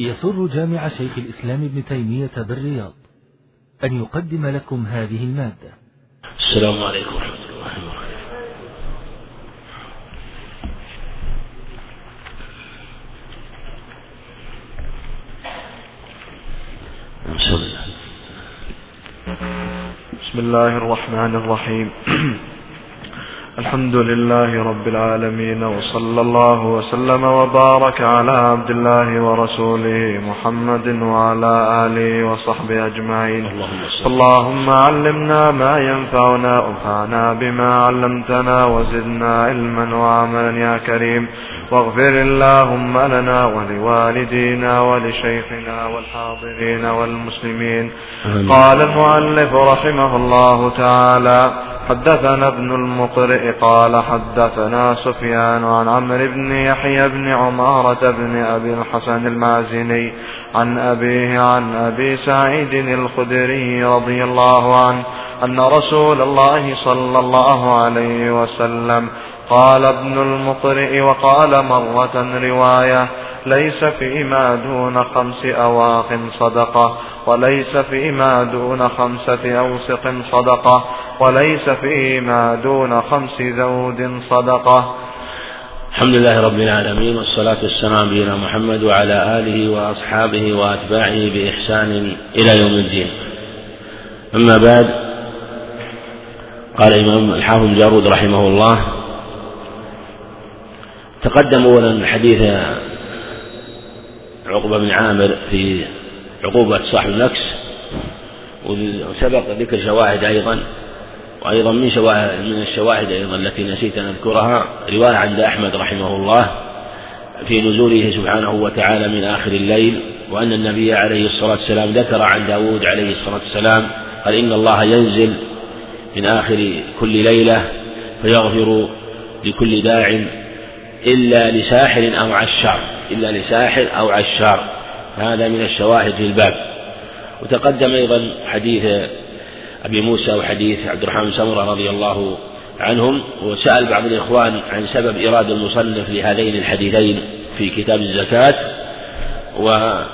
يسر جامع شيخ الإسلام ابن تيمية بالرياض أن يقدم لكم هذه المادة. السلام عليكم ورحمة الله وبركاته. بسم الله الرحمن الرحيم. الحمد لله رب العالمين وصلى الله وسلم وبارك على عبد الله ورسوله محمد وعلى آله وصحبه أجمعين. اللهم علمنا ما ينفعنا وانفعنا بما علمتنا وزدنا علما وعملا يا كريم. واغفر اللهم لنا ولوالدينا ولشيخنا والحاضرين والمسلمين. قال المؤلف رحمه الله تعالى حدثنا ابن المقرئ قال حدثنا سفيان عن عمرو بن يحيى بن عمارة بن أبي الحسن المازني عن أبيه عن أبي سعيد الخدري رضي الله عنه أن رسول الله صلى الله عليه وسلم قال ابن المقرئ وقال مرة رواية ليس فيما دون خمس أواق صدقة وليس فيما دون خمسة أوسق صدقة وليس فيما دون خمس ذود صدقة. الحمد لله رب العالمين والصلاة والسلام على محمد وعلى آله وأصحابه وأتباعه بإحسان إلى يوم الدين. أما بعد قال الإمام الحافظ جارود رحمه الله تقدم أولا حديث عقبة بن عامر في عقوبة صاحب النكس وسبق ذكر شواهد أيضا وأيضا من شواهد من الشواهد أيضا التي نسيت أن أذكرها رواية عند أحمد رحمه الله في نزوله سبحانه وتعالى من آخر الليل وأن النبي عليه الصلاة والسلام ذكر عن داود عليه الصلاة والسلام قال إن الله ينزل من آخر كل ليلة فيغفر لكل داع إلا لساحر أو عشار إلا لساحر أو عشار. هذا من الشواهد في الباب. وتقدم أيضا حديث أبي موسى وحديث عبد الرحمن سمرة رضي الله عنهم وسأل بعض الإخوان عن سبب إرادة المصنف لهذين الحديثين في كتاب الزكاة. وهذا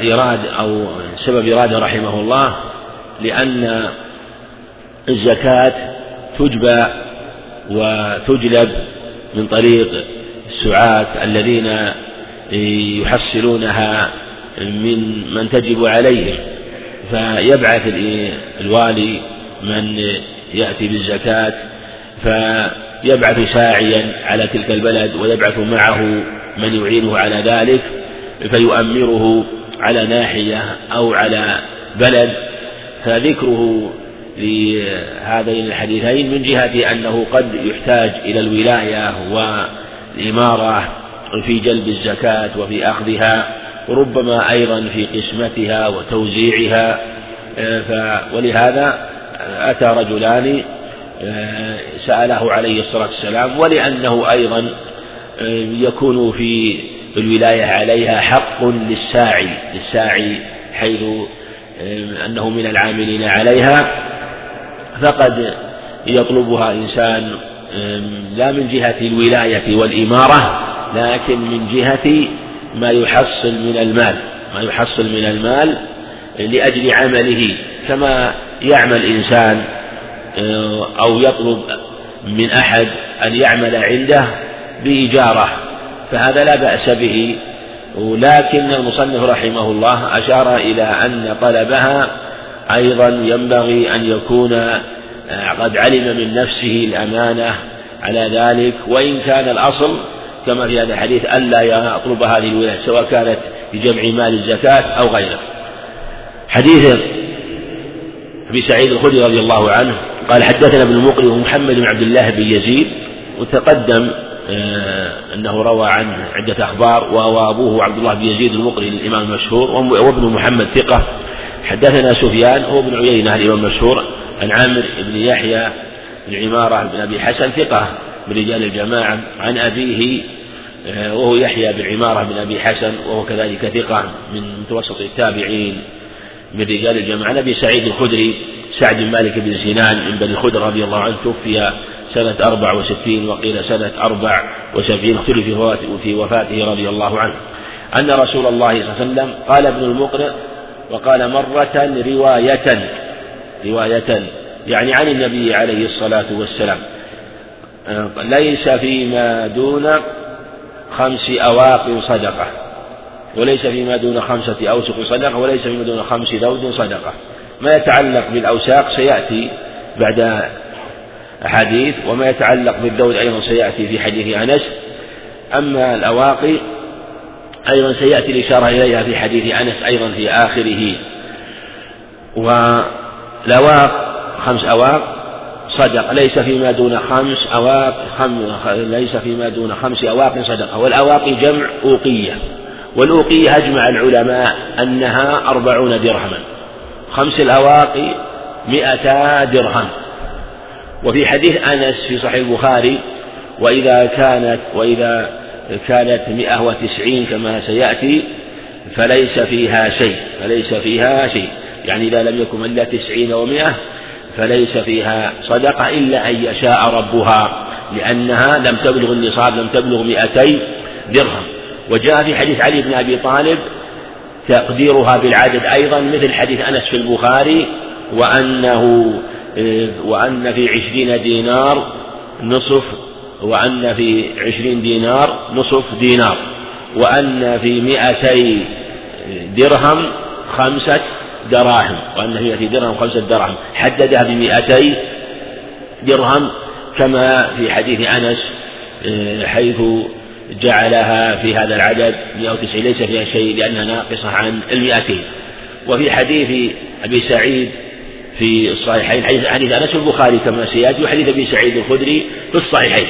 الإراد أو سبب إرادة رحمه الله لأن الزكاة تجبى وتجلب من طريق السعاة الذين يحصلونها من من تجب عليه فيبعث الوالي من يأتي بالزكاة فيبعث ساعيا على تلك البلد ويبعث معه من يعينه على ذلك فيؤمره على ناحية أو على بلد. فذكره لهذين الحديثين من جهة أنه قد يحتاج إلى الولاية والإمارة في جلب الزكاة وفي أخذها وربما أيضا في قسمتها وتوزيعها. ولهذا أتى رجلان سأله عليه الصلاة والسلام ولأنه أيضا يكون في الولاية عليها حق للساعي للساعي حيث أنه من العاملين عليها. فقد يطلبها إنسان لا من جهة الولاية والإمارة لكن من جهة ما يحصل من المال ما يحصل من المال لأجل عمله كما يعمل إنسان آه، أو يطلب من أحد أن يعمل عنده بإجارة فهذا لا بأس به. ولكن المصنف رحمه الله أشار إلى أن طلبها أيضا ينبغي أن يكون آه، قد علم من نفسه الأمانة على ذلك. وإن كان الأصل كما في هذا الحديث ألا يطلب هذه الولاية سواء كانت لجمع مال الزكاة أو غيره. حديث أبي سعيد الخدري رضي الله عنه قال حدثنا ابن المقري ومحمد بن عبد الله بن يزيد وتقدم آه، أنه روى عنه عدة أخبار وهو أبوه عبد الله بن يزيد المقري الإمام المشهور وابن محمد ثقة. حدثنا سفيان هو ابن عيينة الإمام المشهور عن عامر بن يحيى بن عمارة بن أبي حسن ثقة من رجال الجماعة عن أبيه آه، وهو يحيى بن عمارة بن أبي حسن وهو كذلك ثقة من متوسط التابعين من رجال الجماعة. عن أبي سعيد الخدري سعد بن مالك بن سنان من بني الخدر رضي الله عنه توفي سنة أربع وستين وقيل سنة أربع وسبعين اختلف في وفاته رضي الله عنه. أن رسول الله صلى الله عليه وسلم قال ابن المقرئ وقال مرة رواية رواية يعني عن النبي عليه الصلاة والسلام. ليس فيما دون خمس أواق صدقة وليس فيما دون خمسة أوسق صدقة وليس فيما دون خمس ذود صدقة. ما يتعلق بالأوساق سيأتي بعد حديث وما يتعلق بالذود أيضا سيأتي في حديث أنس. أما الأواقي أيضا سيأتي الإشارة إليها في حديث أنس أيضا في آخره. والأواق خمس أواق صدق ليس فيما دون خمس أواق خم ليس فيما دون خمس أواق صدقة والأواقي جمع أوقية والأوقية أجمع العلماء أنها أربعون درهما. خمس الأواقي مئتا درهم. وفي حديث أنس في صحيح البخاري وإذا كانت وإذا كانت مئة وتسعين كما سيأتي فليس فيها شيء فليس فيها شيء. يعني إذا لم يكن إلا تسعين ومئة فليس فيها صدقة إلا أن يشاء ربها لأنها لم تبلغ النصاب لم تبلغ مئتي درهم. وجاء في حديث علي بن أبي طالب تقديرها بالعدد أيضا مثل حديث أنس في البخاري وأنه وأن في عشرين دينار نصف وأن في عشرين دينار نصف دينار وأن في مئتي درهم خمسة دراهم وأن في مئتي درهم خمسة دراهم حددها بمئتي درهم كما في حديث أنس حيث جعلها في هذا العدد 190 ليس فيها شيء لأنها ناقصة عن المئتين. وفي حديث أبي سعيد في الصحيحين حديث حديث أنس البخاري كما سيأتي وحديث أبي سعيد الخدري في الصحيحين.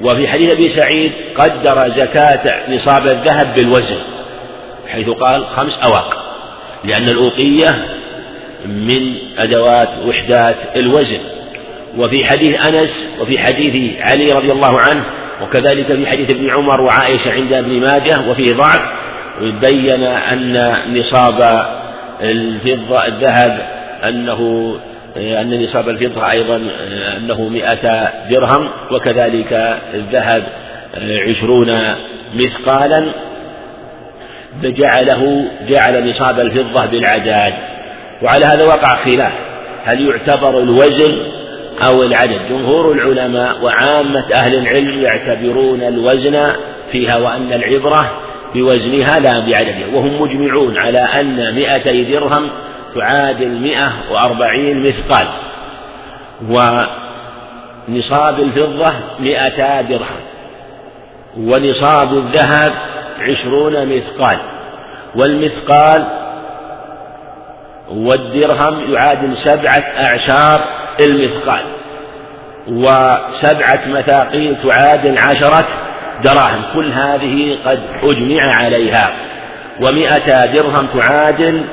وفي حديث أبي سعيد قدر زكاة نصاب الذهب بالوزن حيث قال خمس أواق لأن الأوقية من أدوات وحدات الوزن. وفي حديث أنس وفي حديث علي رضي الله عنه وكذلك في حديث ابن عمر وعائشة عند ابن ماجه وفيه ضعف بين أن نصاب الفضة الذهب أنه أن نصاب الفضة أيضا أنه مئة درهم وكذلك الذهب عشرون مثقالا فجعله جعل نصاب الفضة بالعداد. وعلى هذا وقع خلاف. هل يعتبر الوزن أو العدد؟ جمهور العلماء وعامة أهل العلم يعتبرون الوزن فيها وأن العبرة بوزنها لا بعددها وهم مجمعون على أن مئتي درهم تعادل مئة وأربعين مثقال ونصاب الفضة مئتا درهم ونصاب الذهب عشرون مثقال والمثقال والدرهم يعادل سبعة أعشار المثقال وسبعة مثاقيل تعادل عشرة دراهم كل هذه قد أجمع عليها ومئة درهم تعادل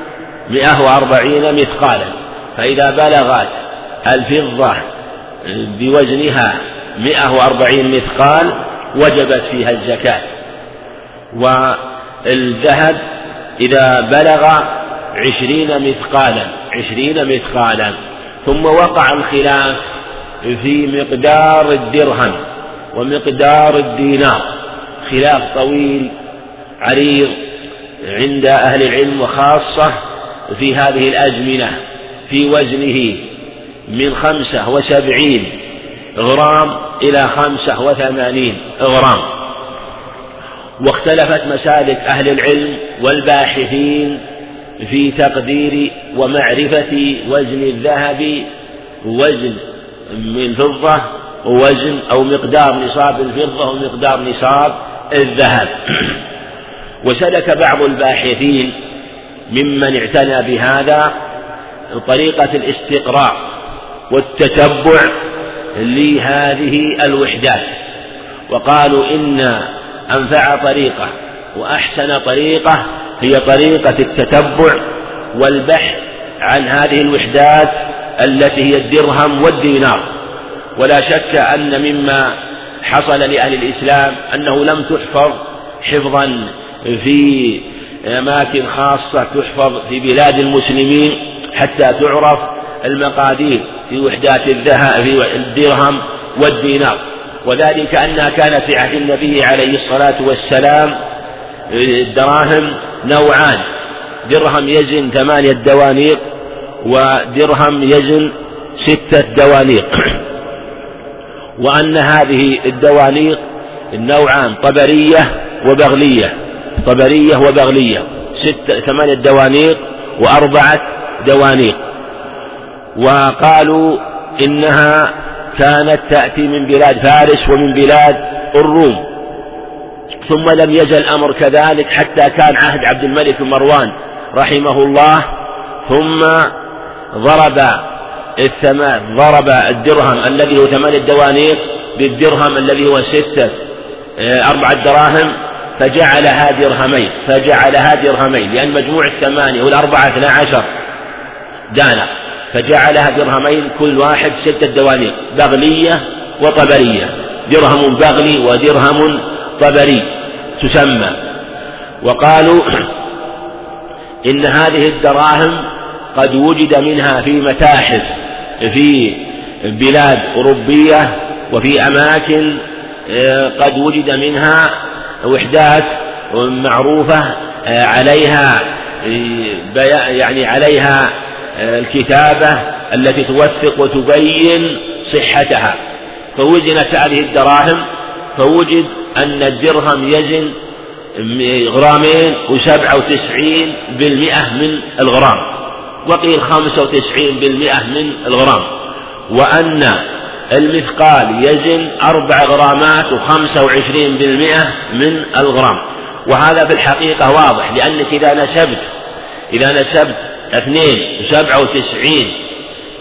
مئة وأربعين مثقالا فإذا بلغت الفضة بوزنها مئة وأربعين مثقال وجبت فيها الزكاة. والذهب إذا بلغ عشرين مثقالا عشرين مثقالا ثم وقع الخلاف في مقدار الدرهم ومقدار الدينار خلاف طويل عريض عند أهل العلم وخاصة في هذه الأزمنة في وزنه من خمسة وسبعين غرام إلى خمسة وثمانين غرام. واختلفت مسالك أهل العلم والباحثين في تقدير ومعرفة وزن الذهب وزن من فضة وزن أو مقدار نصاب الفضة ومقدار نصاب الذهب. وسلك بعض الباحثين ممن اعتنى بهذا طريقة الاستقراء والتتبع لهذه الوحدات. وقالوا إن أنفع طريقة وأحسن طريقة هي طريقة التتبع والبحث عن هذه الوحدات التي هي الدرهم والدينار. ولا شك أن مما حصل لأهل الإسلام أنه لم تحفظ حفظا في أماكن خاصة تحفظ في بلاد المسلمين حتى تعرف المقادير في وحدات الذهب في الدرهم والدينار. وذلك أنها كانت في عهد النبي عليه الصلاة والسلام الدراهم نوعان. درهم يزن ثمانية دوانيق ودرهم يزن ستة دوانيق. وأن هذه الدوانيق النوعان طبرية وبغلية. طبرية وبغلية ست ثمانية دوانيق وأربعة دوانيق. وقالوا إنها كانت تأتي من بلاد فارس ومن بلاد الروم. ثم لم يزل الأمر كذلك حتى كان عهد عبد الملك بن مروان رحمه الله. ثم ضرب الثمان ضرب الدرهم الذي هو ثمانية دوانيق بالدرهم الذي هو ستة آه، أربعة دراهم. فجعلها درهمين فجعلها درهمين لأن مجموع الثمانية والأربعة اثنا عشر دانا فجعلها درهمين كل واحد ستة دوانيق بغلية وطبرية درهم بغلي ودرهم طبري تسمى. وقالوا إن هذه الدراهم قد وجد منها في متاحف في بلاد أوروبية وفي أماكن آه، قد وجد منها وحدات معروفة آه، عليها آه، يعني عليها الكتابة التي توثق وتبين صحتها. فوزنت هذه الدراهم فوجد أن الدرهم يزن غرامين وسبعة وتسعين بالمئة من الغرام. وقيل خمسة وتسعين بالمئة من الغرام. وأن المثقال يزن أربع غرامات وخمسة وعشرين بالمئة من الغرام. وهذا في الحقيقة واضح لأنك إذا نسبت إذا نسبت اثنين وسبعة وتسعين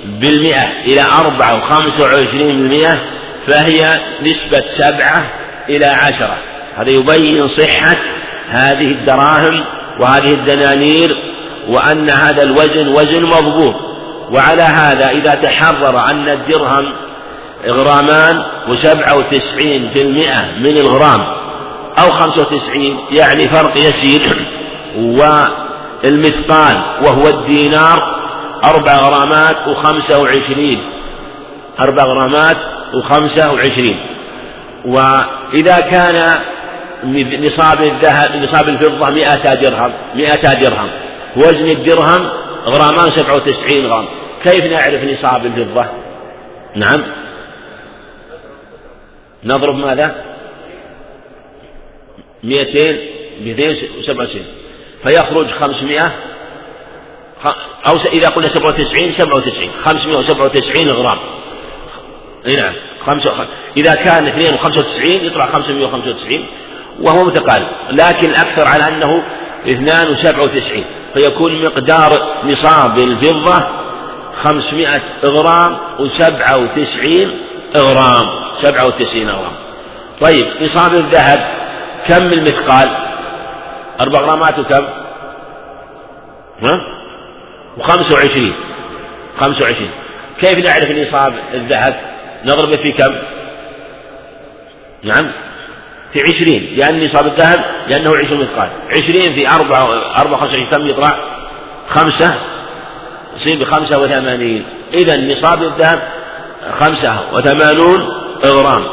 بالمئة إلى أربعة وخمسة وعشرين بالمئة فهي نسبة سبعة إلى عشرة. هذا يبين صحة هذه الدراهم وهذه الدنانير وأن هذا الوزن وزن مضبوط. وعلى هذا إذا تحرر أن الدرهم غرامان وسبعة وتسعين في المئة من الغرام أو خمسة وتسعين يعني فرق يسير. والمثقال وهو الدينار أربع غرامات وخمسة وعشرين أربع غرامات وخمسة وعشرين. وإذا كان نصاب الذهب نصاب الفضة مئة درهم مئة درهم. وزن الدرهم غرامان سبعة وتسعين غرام. كيف نعرف نصاب الفضة؟ نعم. نضرب ماذا؟ مئتين مئتين وسبعة وتسعين فيخرج خمسمائة أو إذا قلنا سبعة وتسعين سبعة وتسعين. خمسمائة وسبعة وتسعين غرام. نعم. خمسة إذا كان اثنين وخمسة وتسعين يطلع خمسمائة وخمسة وتسعين وهو متقارب. لكن الأكثر على أنه اثنان وسبعة وتسعين. فيكون مقدار نصاب الفضة خمسمائة غرام وسبعة وتسعين غرام. سبعة وتسعين غرام. طيب نصاب الذهب كم المثقال؟ أربع غرامات وكم؟ ها؟ وخمسة وعشرين. خمسة وعشرين. كيف نعرف نصاب الذهب نضربه في كم؟ نعم في عشرين. لأن نصاب الذهب لأنه عشرين مثقال. عشرين في أربعة أربعة خمسة وعشرين كم يطلع؟ خمسة. يصير بخمسة وثمانين. إذا نصاب الذهب خمسة وثمانون غرام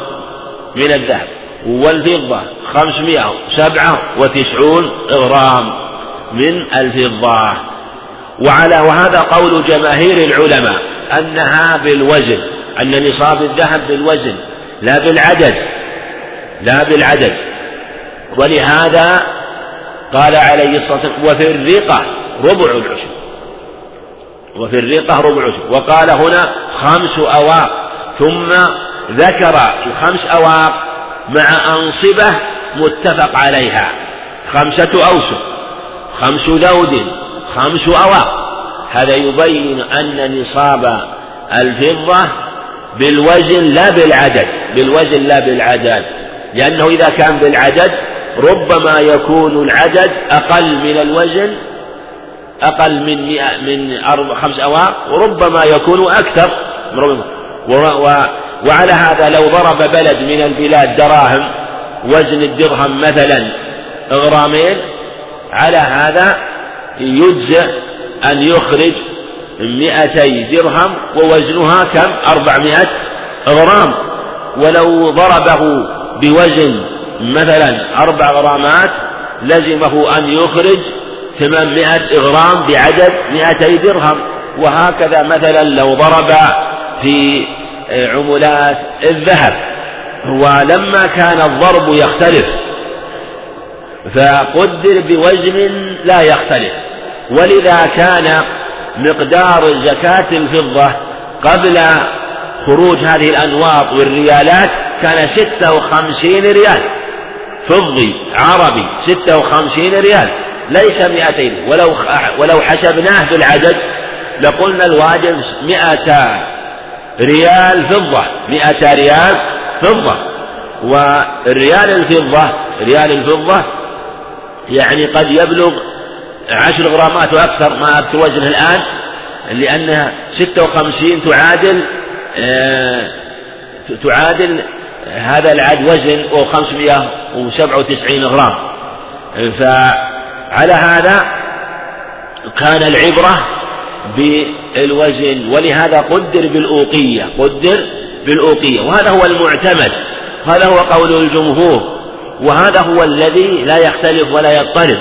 من الذهب والفضة خمسمائة سبعة وتسعون غرام من الفضة. وعلى وهذا قول جماهير العلماء أنها بالوزن أن نصاب الذهب بالوزن لا بالعدد لا بالعدد. ولهذا قال عليه الصلاة والسلام وفي الرقة ربع العشر. وفي الرقة ربع العشر. وقال هنا خمس أواق ثم ذكر الخمس أواق مع أنصبة متفق عليها. خمسة أوسق خمس ذود خمس أواق هذا يبين أن نصاب الفضة بالوزن لا بالعدد بالوزن لا بالعدد. لأنه إذا كان بالعدد ربما يكون العدد أقل من الوزن أقل من مئة من أربع خمس أواق وربما يكون أكثر وعلى هذا لو ضرب بلد من البلاد دراهم وزن الدرهم مثلا غرامين على هذا يجزئ أن يخرج مئتي درهم ووزنها كم؟ أربعمائة غرام ولو ضربه بوزن مثلا أربع غرامات لزمه أن يخرج ثمانمائة غرام بعدد مائتي درهم. وهكذا مثلا لو ضرب في عملات الذهب ولما كان الضرب يختلف فقدر بوزن لا يختلف. ولذا كان مقدار زكاة الفضة قبل خروج هذه الأنواط والريالات كان ستة وخمسين ريال. فضي عربي ستة وخمسين ريال ليس مئتين. ولو ولو حسبناه بالعدد لقلنا الواجب مئة ريال فضة مئة ريال فضة. والريال الفضة ريال الفضة يعني قد يبلغ عشر غرامات وأكثر ما أذكر الآن لأنها ستة وخمسين تعادل آه تعادل هذا العد وزن وسبعة وتسعين غرام. فعلى هذا كان العبرة بالوزن ولهذا قدر بالأوقية قدر بالأوقية. وهذا هو المعتمد هذا هو قول الجمهور وهذا هو الذي لا يختلف ولا يضطرب.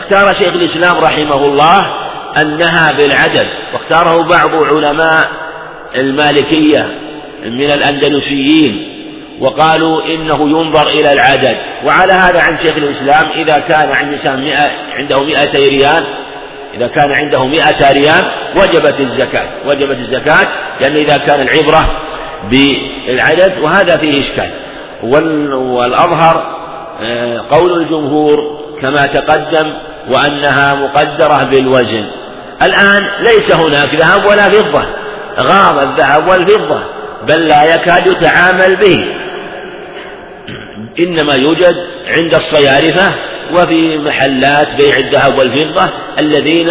اختار شيخ الإسلام رحمه الله أنها بالعدد واختاره بعض علماء المالكية من الأندلسيين وقالوا إنه ينظر إلى العدد. وعلى هذا عند شيخ الإسلام إذا كان عند إنسان مئة عنده مئتي ريال إذا كان عنده مئة ريال وجبت الزكاة وجبت الزكاة لأن إذا كان العبرة بالعدد وهذا فيه إشكال. والأظهر آه، قول الجمهور كما تقدم وأنها مقدرة بالوزن. الآن ليس هناك ذهب ولا فضة. غاب الذهب والفضة بل لا يكاد يتعامل به. إنما يوجد عند الصيارفة وفي محلات بيع الذهب والفضة الذين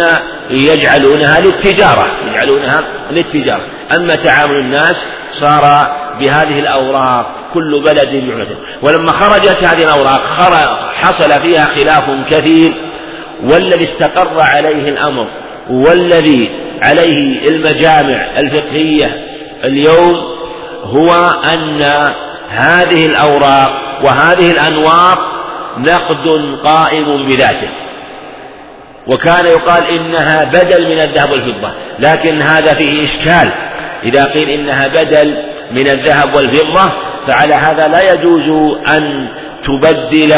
يجعلونها للتجارة يجعلونها للتجارة. أما تعامل الناس صار بهذه الأوراق كل بلد يعلن ولما خرجت هذه الأوراق حصل فيها خلاف كثير. والذي استقر عليه الأمر والذي عليه المجامع الفقهية اليوم هو أن هذه الأوراق وهذه الأنواط نقد قائم بذاته. وكان يقال إنها بدل من الذهب والفضة لكن هذا فيه إشكال. إذا قيل إنها بدل من الذهب والفضة فعلى هذا لا يجوز أن تبدل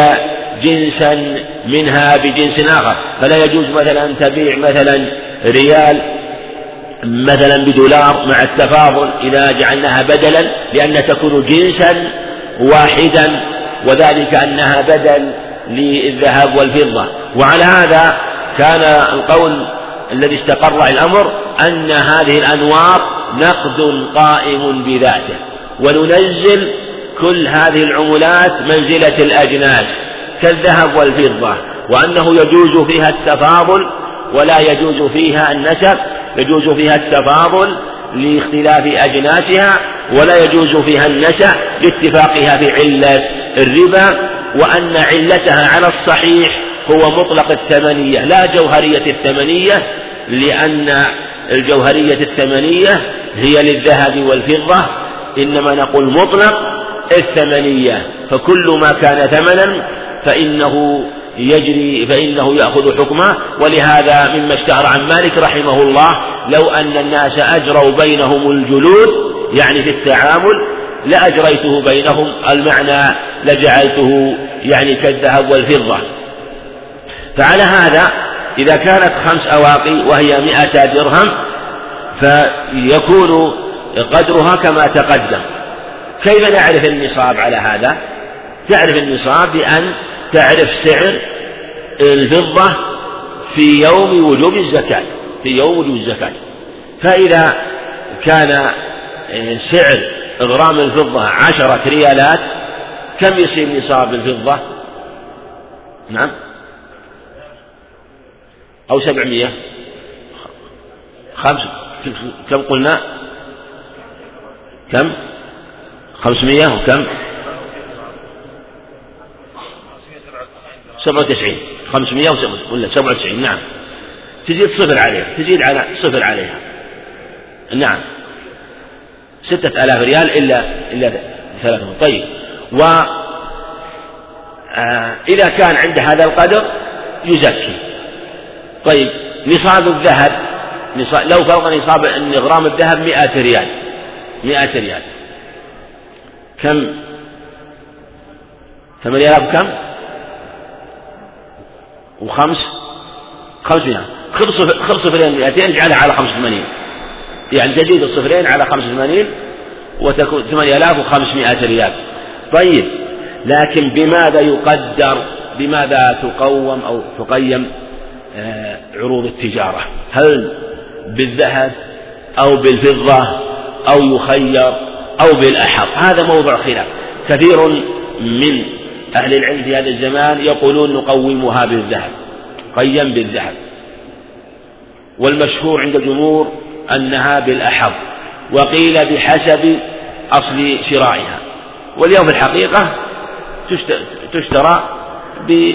جنسا منها بجنس آخر. فلا يجوز مثلا أن تبيع مثلا ريال مثلا بدولار مع التفاضل إذا جعلناها بدلا لأن تكون جنسا واحدا وذلك أنها بدل للذهب والفضة. وعلى هذا كان القول الذي استقر الأمر أن هذه الأنواط نقد قائم بذاته. وننزل كل هذه العملات منزلة الأجناس كالذهب والفضة وأنه يجوز فيها التفاضل ولا يجوز فيها النسب يجوز فيها التفاضل لاختلاف أجناسها ولا يجوز فيها النسع لاتفاقها في علة الربا وأن علتها على الصحيح هو مطلق الثمنية لا جوهرية الثمنية لأن الجوهرية الثمنية هي للذهب والفضة إنما نقول مطلق الثمنية فكل ما كان ثمنا فإنه يجري فإنه يأخذ حكمه. ولهذا مما اشتهر عن مالك رحمه الله لو أن الناس أجروا بينهم الجلود يعني في التعامل لأجريته بينهم المعنى لجعلته يعني كالذهب والفضة. فعلى هذا إذا كانت خمس أواقي وهي مئة درهم فيكون قدرها كما تقدم. كيف نعرف النصاب على هذا؟ تعرف النصاب بأن تعرف سعر الفضة في يوم وجوب الزكاة في يوم وجوب الزكاة. فإذا كان سعر غرام الفضة عشرة ريالات كم يصير نصاب الفضة؟ نعم. أو سبعمية. خمس. كم قلنا؟ كم؟ خمسمية وكم؟ سبعة وتسعين خمسمية وسبعة ولا سبعة وتسعين نعم. تزيد صفر عليها تزيد على صفر عليها. نعم. ستة آلاف ريال إلا إلا ثلاثة. طيب. و آه، إذا كان عند هذا القدر يزكي. طيب. نصاب الذهب نصاب لو فرض نصاب غرام الذهب مئة ريال مئة ريال. كم؟ ثمانية آلاف كم وخمس خمسمائة خذ صفرين مئتين اجعلها على خمس ثمانين. يعني تزيد الصفرين على خمس ثمانين وتكون ثمانية آلاف وخمسمائة ريال. طيب لكن بماذا يقدر بماذا تقوم أو تقيم آه، عروض التجارة؟ هل بالذهب أو بالفضة أو يخير أو بالأحر؟ هذا موضوع خلاف. كثير من أهل العلم في هذا الزمان يقولون نقومها بالذهب قيم بالذهب. والمشهور عند الجمهور أنها بالأحظ وقيل بحسب أصل شرائها. واليوم في الحقيقة تشترى ب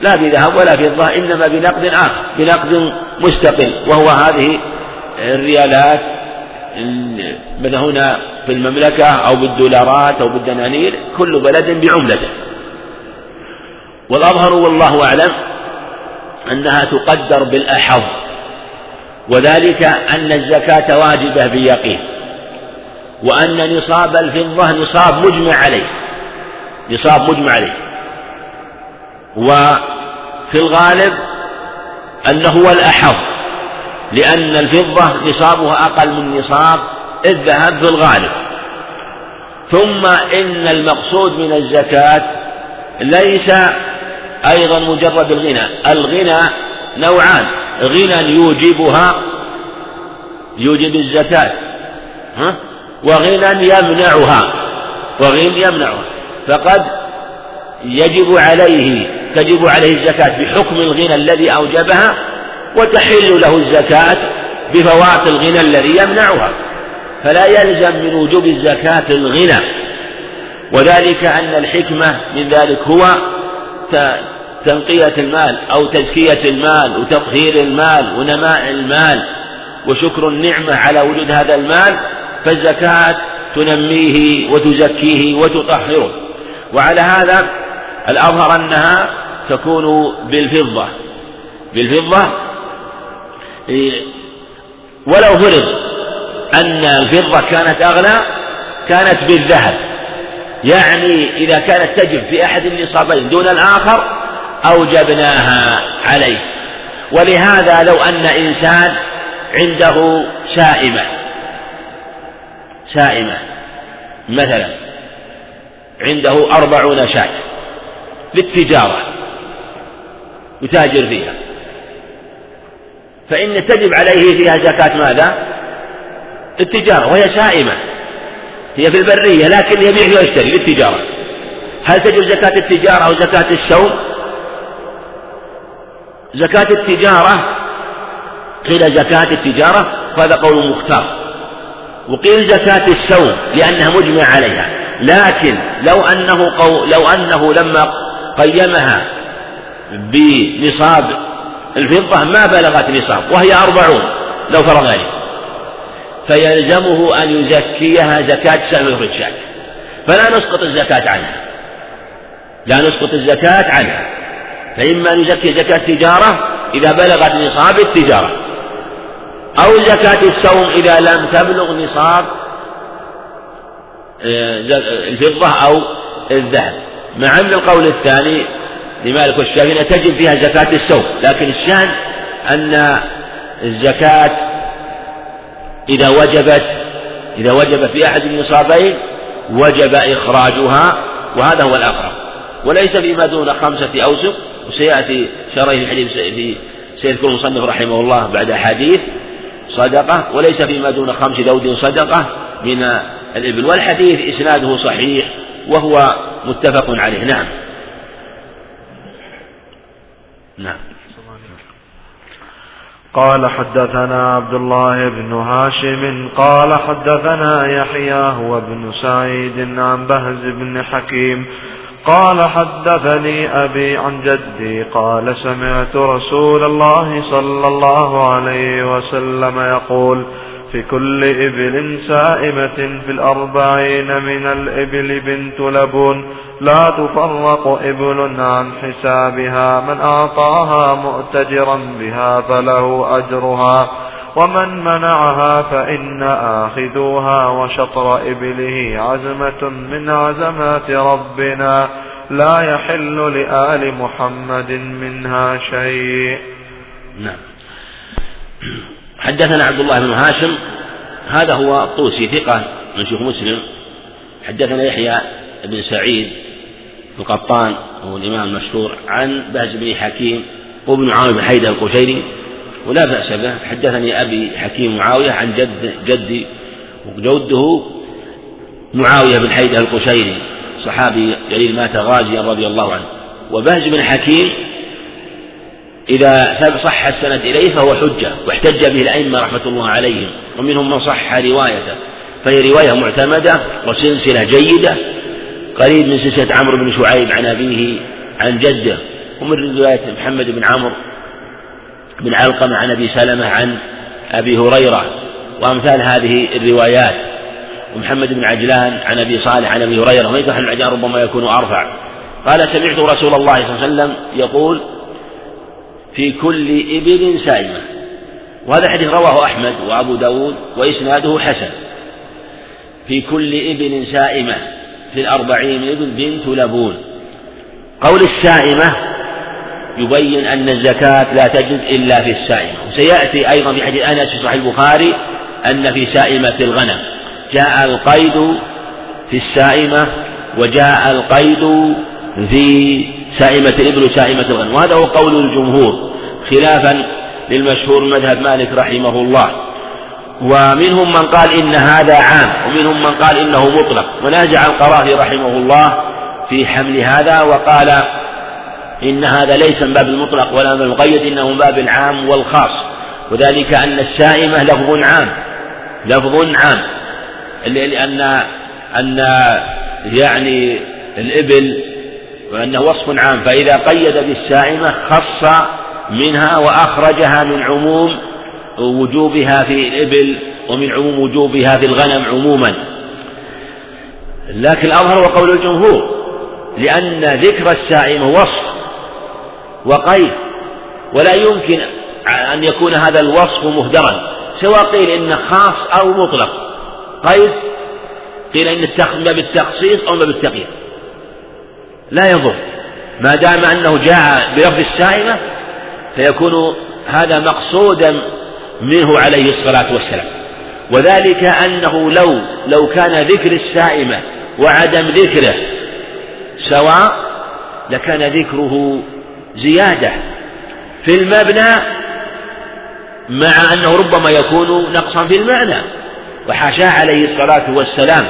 لا بذهب ولا فضة إنما بنقد آخر بنقد مستقل وهو هذه الريالات مثلا هنا في المملكة أو بالدولارات أو بالدنانير كل بلد بعملته. والأظهر والله أعلم أنها تقدر بالأحظ وذلك أن الزكاة واجبة بيقين وأن نصاب الفضة نصاب مجمع عليه نصاب مجمع عليه وفي الغالب أنه هو الأحظ لأن الفضة نصابها أقل من نصاب الذهب في الغالب. ثم إن المقصود من الزكاة ليس أيضا مجرد الغنى. الغنى نوعان. غنى يوجبها يوجب الزكاة ها؟ وغنى يمنعها وغنى يمنعها. فقد يجب عليه تجب عليه الزكاة بحكم الغنى الذي أوجبها وتحل له الزكاة بفوات الغنى الذي يمنعها. فلا يلزم من وجوب الزكاة الغنى. وذلك أن الحكمة من ذلك هو تنقية المال أو تزكية المال وتطهير المال ونماء المال وشكر النعمة على وجود هذا المال فالزكاة تنميه وتزكيه وتطهره. وعلى هذا الأظهر أنها تكون بالفضة. بالفضة ولو فرض أن الفضة كانت أغلى كانت بالذهب. يعني إذا كانت تجب في أحد النصابين دون الآخر أوجبناها عليه. ولهذا لو أن إنسان عنده سائمة سائمة مثلا عنده أربعون شاة للتجارة يتاجر فيها. فإن تجب عليه فيها زكاة ماذا؟ التجارة وهي سائمة. هي في البرية لكن يبيع ويشتري للتجارة هل تجب زكاة التجارة أو زكاة السوم؟ زكاة التجارة قيل زكاة التجارة وهذا قول مختار. وقيل زكاة السوم لأنها مجمع عليها. لكن لو أنه قو لو أنه لما قيمها بنصاب الفضة ما بلغت نصاب وهي أربعون لو فرض ذلك فيلزمه أن يزكيها زكاة سهم الرجال. فلا نسقط الزكاة عنها. لا نسقط الزكاة عنها. فإما أن يزكي زكاة تجارة إذا بلغت نصاب التجارة أو زكاة السوم إذا لم تبلغ نصاب آه، الفضة أو الذهب. مع أن القول الثاني لمالك والشافعي تجب فيها زكاة السوم لكن الشأن أن الزكاة إذا وجبت إذا وجب في أحد النصابين وجب إخراجها وهذا هو الأقرب. وليس فيما دون خمسة أوسق وسيأتي شرح الحديث في سيذكر المصنف رحمه الله بعد أحاديث صدقة. وليس فيما دون خمس ذود صدقة من الإبل. والحديث إسناده صحيح وهو متفق عليه. نعم. نعم. قال حدثنا عبد الله بن هاشم قال حدثنا يحيى هو بن سعيد عن بهز بن حكيم قال حدثني أبي عن جدي قال سمعت رسول الله صلى الله عليه وسلم يقول في كل إبل سائمة في الأربعين من الإبل بنت لبون لا تفرق إبل عن حسابها. من أعطاها مؤتجرا بها فله أجرها. ومن منعها فإن آخذوها وشطر إبله عزمة من عزمات ربنا. لا يحل لآل محمد منها شيء. نعم. حدثنا عبد الله بن هاشم. هذا هو الطوسي ثقة من شيخ مسلم. حدثنا يحيى بن سعيد القطان وهو الإمام المشهور عن بهز بن حكيم وابن عامر بن حيدة القشيري ولا بأس به. حدثني أبي حكيم معاوية عن جد جدي وجده معاوية بن حيدة القشيري صحابي جليل مات غازيا رضي الله عنه. وبهز بن حكيم إذا صح السند إليه فهو حجة واحتج به الأئمة رحمة الله عليهم ومنهم من صح روايته فهي رواية معتمدة وسلسلة جيدة قريب من سلسلة عمرو بن شعيب عن أبيه عن جده ومن رواية محمد بن عمرو بن علقمة عن أبي سلمة عن أبي هريرة وأمثال هذه الروايات. ومحمد بن عجلان عن أبي صالح عن أبي هريرة ويصح العجلان ربما يكون أرفع. قال سمعت رسول الله صلى الله عليه وسلم يقول في كل إبل سائمة وهذا الحديث رواه أحمد وأبو داود وإسناده حسن. في كل إبل سائمة في الأربعين إبل بنت لبون. قول السائمة يبين أن الزكاة لا تجد إلا في السائمة. وسيأتي أيضا في حديث أنس في صحيح البخاري أن في سائمة الغنم. جاء القيد في السائمة وجاء القيد في سائمة الإبل وسائمة الغنم. وهذا هو قول الجمهور خلافا للمشهور مذهب مالك رحمه الله. ومنهم من قال إن هذا عام ومنهم من قال إنه مطلق. ونازع القرافي رحمه الله في حمل هذا وقال إن هذا ليس من باب المطلق ولا من المقيد إنه من باب العام والخاص. وذلك أن السائمة لفظ عام لفظ عام. لأن أن يعني الإبل وأنه وصف عام فإذا قيد بالسائمة خص منها وأخرجها من عموم وجوبها في الإبل ومن عموم وجوبها في الغنم عموما. لكن الأظهر وقول الجمهور لأن ذكر السائمة وصف وقيد ولا يمكن أن يكون هذا الوصف مهدرا سواء قيل إنه خاص أو مطلق. قيد قيل إن ما بالتخصيص أو ما بالتقييد لا يضر. ما دام أنه جاء بلفظ السائمة فيكون هذا مقصودا منه عليه الصلاة والسلام. وذلك أنه لو لو كان ذكر السائمة وعدم ذكره سواء لكان ذكره زيادة. في المبنى مع أنه ربما يكون نقصا في المعنى وحاشاه عليه الصلاة والسلام.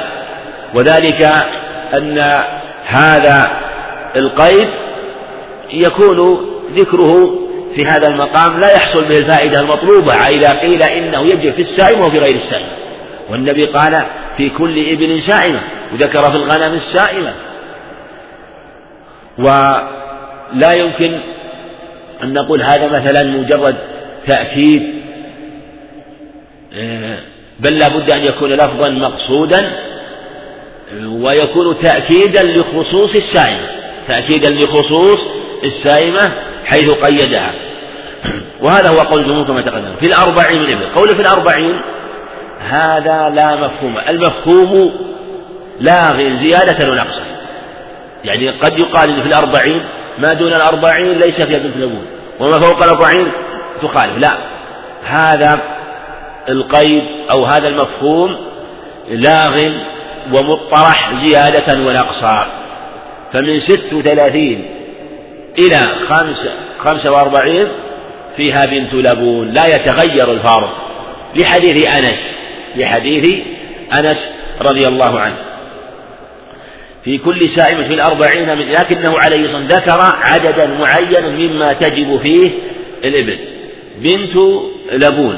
وذلك أن هذا القيد يكون ذكره في هذا المقام لا يحصل به الفائدة المطلوبة إذا قيل إنه يجب في السائمة وفي غير السائمة والنبي قال في كل إبل سائمة وذكر في الغنم السائمة ولا يمكن أن نقول هذا مثلا مجرد تأكيد بل لا بد أن يكون لفظا مقصودا ويكون تأكيدا لخصوص السائمة تأكيدا لخصوص السائمة حيث قيدها. وهذا هو قول الجمهور كما تقدم. في الأربعين من إبل. قول في الأربعين هذا لا مفهوم. المفهوم لاغ زيادة ونقصا يعني قد يقال في الأربعين ما دون الأربعين ليس فيها بنت لبون وما فوق الأربعين تخالف. لا. هذا القيد أو هذا المفهوم لاغ ومطرح زيادة ونقصا فمن ست وثلاثين إلى خمسة, خمسة وأربعين فيها بنت لبون. لا يتغير الفارق. لحديث أنس. لحديث أنس رضي الله عنه. في كل سائمة في الأربعين من لكنه عليه الصلاة ذكر عددا معينا مما تجب فيه الإبل. بنت لبون.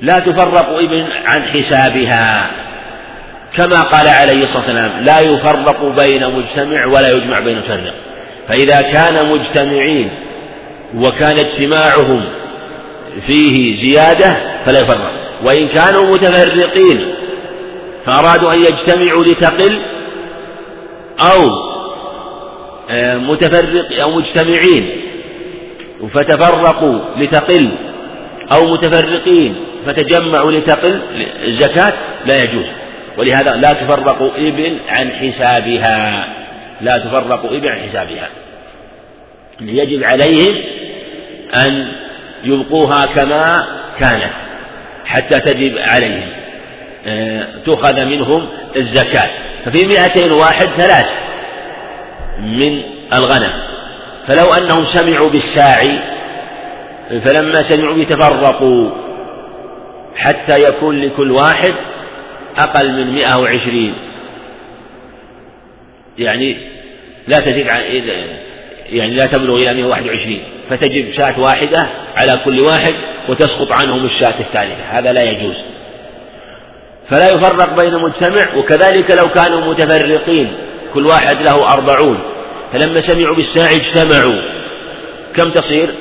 لا تفرق ابن عن حسابها. كما قال عليه الصلاة والسلام لا يفرق بين مجتمع ولا يجمع بين مفرق. فإذا كان مجتمعين وكان اجتماعهم فيه زيادة فلا يفرق. وإن كانوا متفرقين فأرادوا أن يجتمعوا لتقل أو آه، متفرق أو مجتمعين فتفرقوا لتقل أو متفرقين فتجمعوا لتقل الزكاة لا يجوز. ولهذا لا تفرق إبل عن حسابها. لا تفرق إبل عن حسابها. يجب عليهم أن يبقوها كما كانت حتى تجب عليهم. آه، تؤخذ منهم الزكاة. ففي مئتين واحد ثلاث من الغنم. فلو أنهم سمعوا بالساعي فلما سمعوا به تفرقوا حتى يكون لكل واحد أقل من مئة وعشرين. يعني لا تزيد عن يعني لا تبلغ إلى 121 فتجب شاة واحدة على كل واحد وتسقط عنهم الشاة الثالثة. هذا لا يجوز. فلا يفرق بين مجتمع وكذلك لو كانوا متفرقين كل واحد له أربعون. فلما سمعوا بالساعي اجتمعوا. كم تصير؟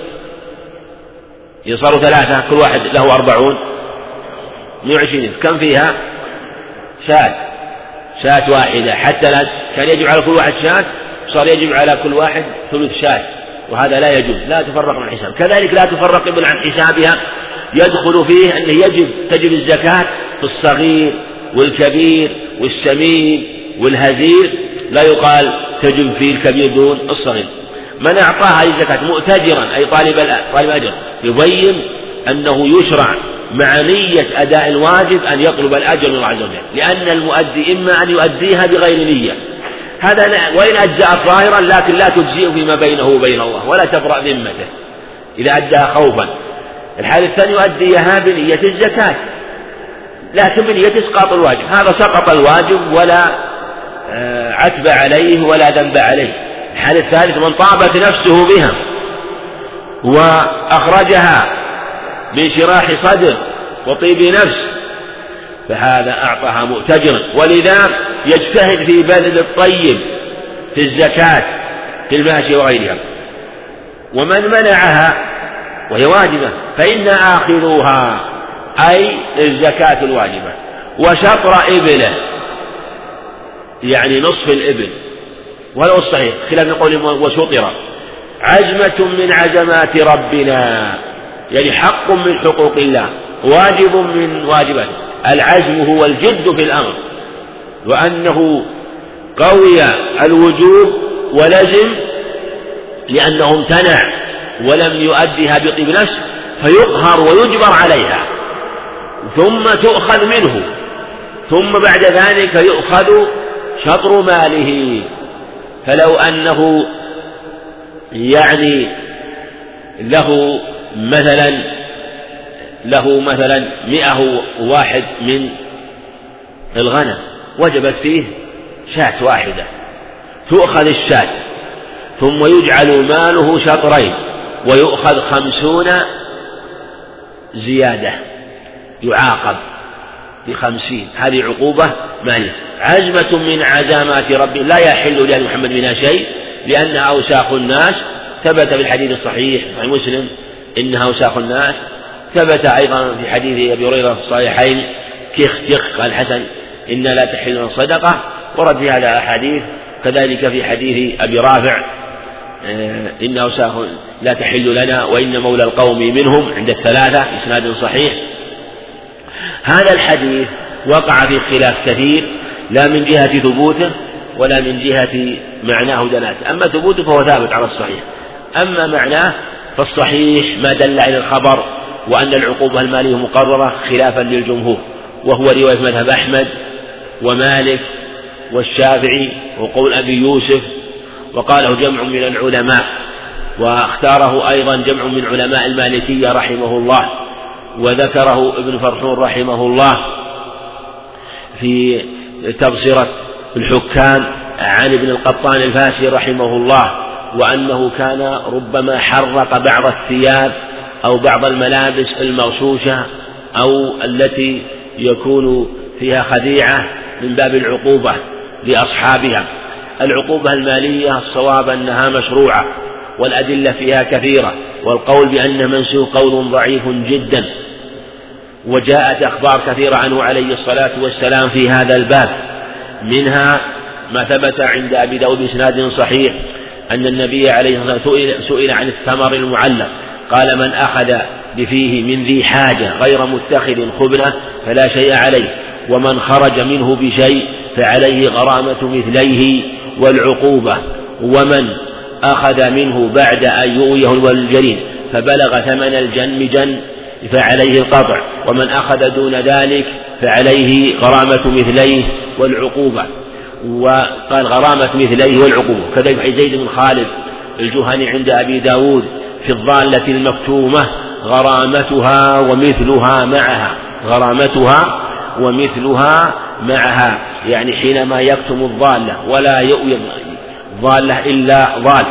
صاروا ثلاثة كل واحد له أربعون. مئة وعشرين. كم فيها؟ شاة. شاة واحدة. حتى لا كان يجب على كل واحد شاة صار يجب على كل واحد ثلث شاة وهذا لا يجوز لا تفرق عن حساب. كذلك لا تفرق ابن عن حسابها يدخل فيه أنه يجب تجب الزكاة في الصغير والكبير والسمين والهزير لا يقال تجب فيه الكبير دون الصغير. من أعطاه هذه الزكاة مؤتجرا أي طالب طالب أجر يبين أنه يشرع مع نية أداء الواجب أن يطلب الأجر من الله عز وجل. لأن المؤدي إما أن يؤديها بغير نية هذا وإن أجزأ ظاهرا لكن لا تجزئه فيما بينه وبين الله ولا تبرأ ذمته إذا أداها خوفا. الحال الثاني يؤديها بنية الزكاة. لكن بنية إسقاط الواجب هذا سقط الواجب ولا آه، عتب عليه ولا ذنب عليه. الحال الثالث من طابت نفسه بها وأخرجها بانشراح صدر وطيب نفس فهذا أعطاها مؤتجرا. ولذا يجتهد في بذل الطيب في الزكاة في الماشي وغيرها. ومن منعها وهي واجبة فإن آخذوها أي الزكاة الواجبة. وشطر إبله يعني نصف الإبل. وهذا الصحيح خلاف قول وشطر عزمة من عزمات ربنا يعني حق من حقوق الله. واجب من واجباته العزم هو الجد في الأمر. وأنه قوي الوجوب ولزم لأنه امتنع ولم يؤدها بطيب نفس فيقهر ويجبر عليها. ثم تؤخذ منه. ثم بعد ذلك يؤخذ شطر ماله. فلو أنه يعني له مثلا له مثلا مئة واحد من الغنم وجبت فيه شاة واحدة. تؤخذ الشاة ثم يجعل ماله شطرين ويؤخذ خمسون زيادة. يعاقب بخمسين. هذه عقوبة مالية. عزمة من عزامات ربي. لا يحل لأهل محمد منها شيء لأنها أوساخ الناس ثبت في الحديث الصحيح في مسلم إنها أوساخ الناس ثبت أيضا في حديث أبي هريرة في الصحيحين كخ كخ قال الحسن إن لا تحل الصدقة ورد في هذا أحاديث كذلك في حديث أبي رافع إن أوساخ لا تحل لنا وإن مولى القوم منهم عند الثلاثة إسناد صحيح. هذا الحديث وقع في خلاف كثير لا من جهة ثبوته ولا من جهة معناه دلالته أما ثبوته فهو ثابت على الصحيح. أما معناه فالصحيح ما دل على الخبر. وأن العقوبة المالية مقررة خلافا للجمهور وهو رواية مذهب أحمد ومالك والشافعي وقول أبي يوسف وقاله جمع من العلماء واختاره أيضا جمع من علماء المالكية رحمه الله وذكره ابن فرحون رحمه الله في تبصرة الحكام عن ابن القطان الفاسي رحمه الله وأنه كان ربما حرق بعض الثياب أو بعض الملابس المغشوشة أو التي يكون فيها خديعة من باب العقوبة لأصحابها. العقوبة المالية الصواب أنها مشروعة والأدلة فيها كثيرة والقول بأن منسوخ قول ضعيف جدا. وجاءت أخبار كثيرة عنه عليه الصلاة والسلام في هذا الباب. منها ما ثبت عند أبي داود بإسناد صحيح أن النبي عليه الصلاة والسلام سئل, عن الثمر المعلق. قال من أخذ بفيه من ذي حاجة غير متخذ خبنة فلا شيء عليه ومن خرج منه بشيء فعليه غرامة مثليه والعقوبة ومن أخذ منه بعد أن يؤويه الجرين فبلغ ثمن الجن جن فعليه القطع ومن أخذ دون ذلك فعليه غرامة مثليه والعقوبة وقال غرامة مثليه والعقوبة. كذلك زيد بن خالد الجهني عند أبي داود في الضالة المكتومة غرامتها ومثلها معها غرامتها ومثلها معها يعني حينما يكتم الضالة ولا يؤيد ضالة إلا ضال.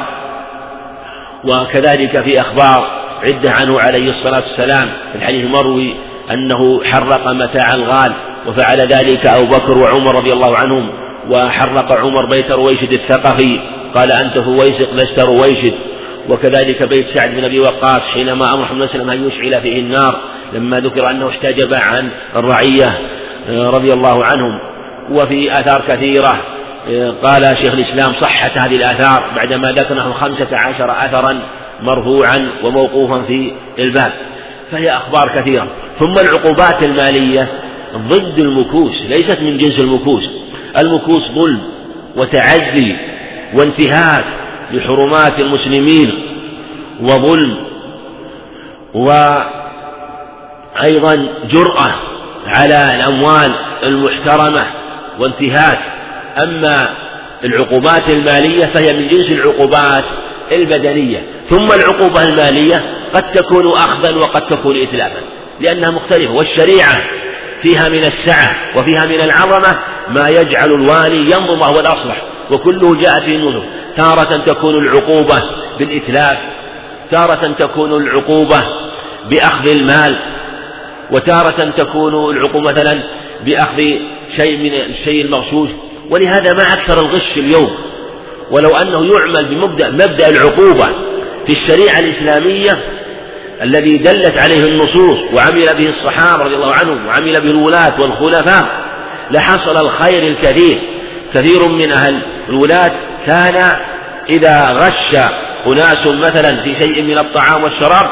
وكذلك في أخبار عدة عنه عليه الصلاة والسلام في الحديث المروي أنه حرق متاع الغال وفعل ذلك أبو بكر وعمر رضي الله عنهم وحرق عمر بيت رويشد الثقفي. قال أنت فويسق لست رويشد. وكذلك بيت سعد بن أبي وقاص حينما أمر محمد صلى الله عليه وسلم أن يشعل فيه النار لما ذكر أنه احتجب عن الرعية آه، رضي الله عنهم. وفي آثار كثيرة آه، قال شيخ الإسلام صحت هذه الآثار بعدما ذكر نحو خمسة عشر أثرا مرفوعا وموقوفا في الباب. فهي أخبار كثيرة. ثم العقوبات المالية ضد المكوس ليست من جنس المكوس. المكوس ظلم وتعدي وانتهاك. لحرمات المسلمين وظلم وأيضا جرأة على الأموال المحترمة وانتهاك. أما العقوبات المالية فهي من جنس العقوبات البدنية. ثم العقوبة المالية قد تكون أخذا وقد تكون إتلافا لأنها مختلفة. والشريعة فيها من السعة وفيها من العظمة ما يجعل الوالي ينظر وهو الأصلح وكله جاء في النذر تارة تكون العقوبة بالإتلاف تارة تكون العقوبة بأخذ المال وتارة تكون العقوبة مثلا بأخذ شيء من الشيء المغشوش. ولهذا ما أكثر الغش اليوم. ولو أنه يعمل بمبدأ مبدأ العقوبة في الشريعة الإسلامية الذي دلت عليه النصوص وعمل به الصحابة رضي الله عنهم وعمل به الولاة والخلفاء لحصل الخير الكثير كثير من أهل الولاة كان إذا غش أناس مثلا في شيء من الطعام والشراب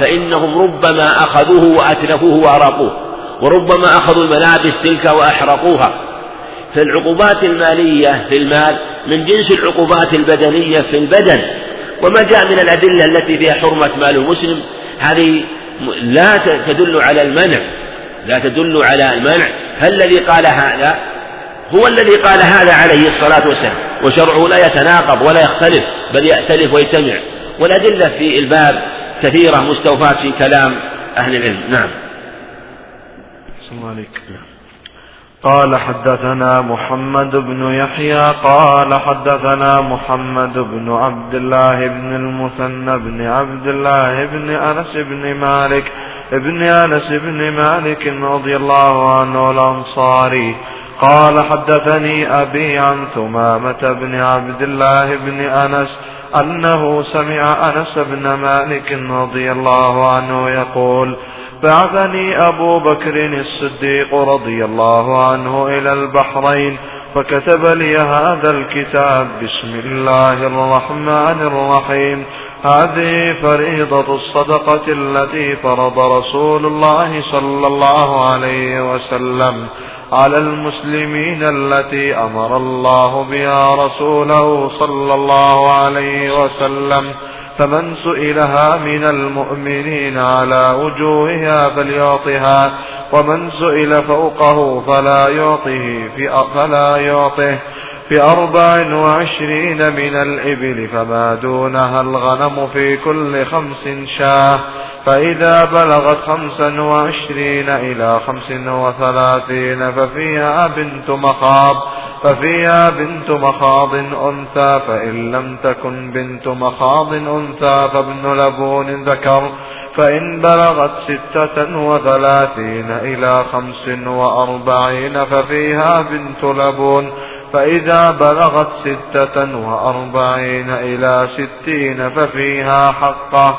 فإنهم ربما أخذوه وأتلفوه وأراقوه وربما أخذوا الملابس تلك وأحرقوها. فالعقوبات المالية في المال من جنس العقوبات البدنية في البدن وما جاء من الأدلة التي فيها حرمة مال المسلم هذه لا تدل على المنع لا تدل على المنع. فالذي قال هذا هو الذي قال هذا عليه الصلاة والسلام. وشرعه لا يتناقض ولا يختلف بل يأتلف ويجتمع. والأدلة في الباب كثيرة مستوفاة في كلام أهل العلم. نعم. الله عليك قال حدثنا محمد بن يحيى قال حدثنا محمد بن عبد الله بن المثنى بن عبد الله بن أنس بن مالك ابن أنس بن مالك رضي الله عنه الأنصاري. قال حدثني أبي عن ثمامة بن عبد الله بن أنس أنه سمع أنس بن مالك رضي الله عنه يقول بعثني أبو بكر الصديق رضي الله عنه إلى البحرين فكتب لي هذا الكتاب بسم الله الرحمن الرحيم. هذه فريضة الصدقة التي فرض رسول الله صلى الله عليه وسلم. على المسلمين التي أمر الله بها رسوله صلى الله عليه وسلم فمن سئلها من المؤمنين على وجوهها فليعطها ومن سئل فوقه فلا يعطه فلا يعطه. في أربع وعشرين من الإبل فما دونها الغنم في كل خمس شاة فإذا بلغت خمسا وعشرين إلى خمس وثلاثين ففيها بنت مخاض ففيها بنت مخاض أنثى فإن لم تكن بنت مخاض أنثى فابن لبون ذكر فإن بلغت ستة وثلاثين إلى خمس وأربعين ففيها بنت لبون فإذا بلغت ستة وأربعين إلى ستين ففيها حقة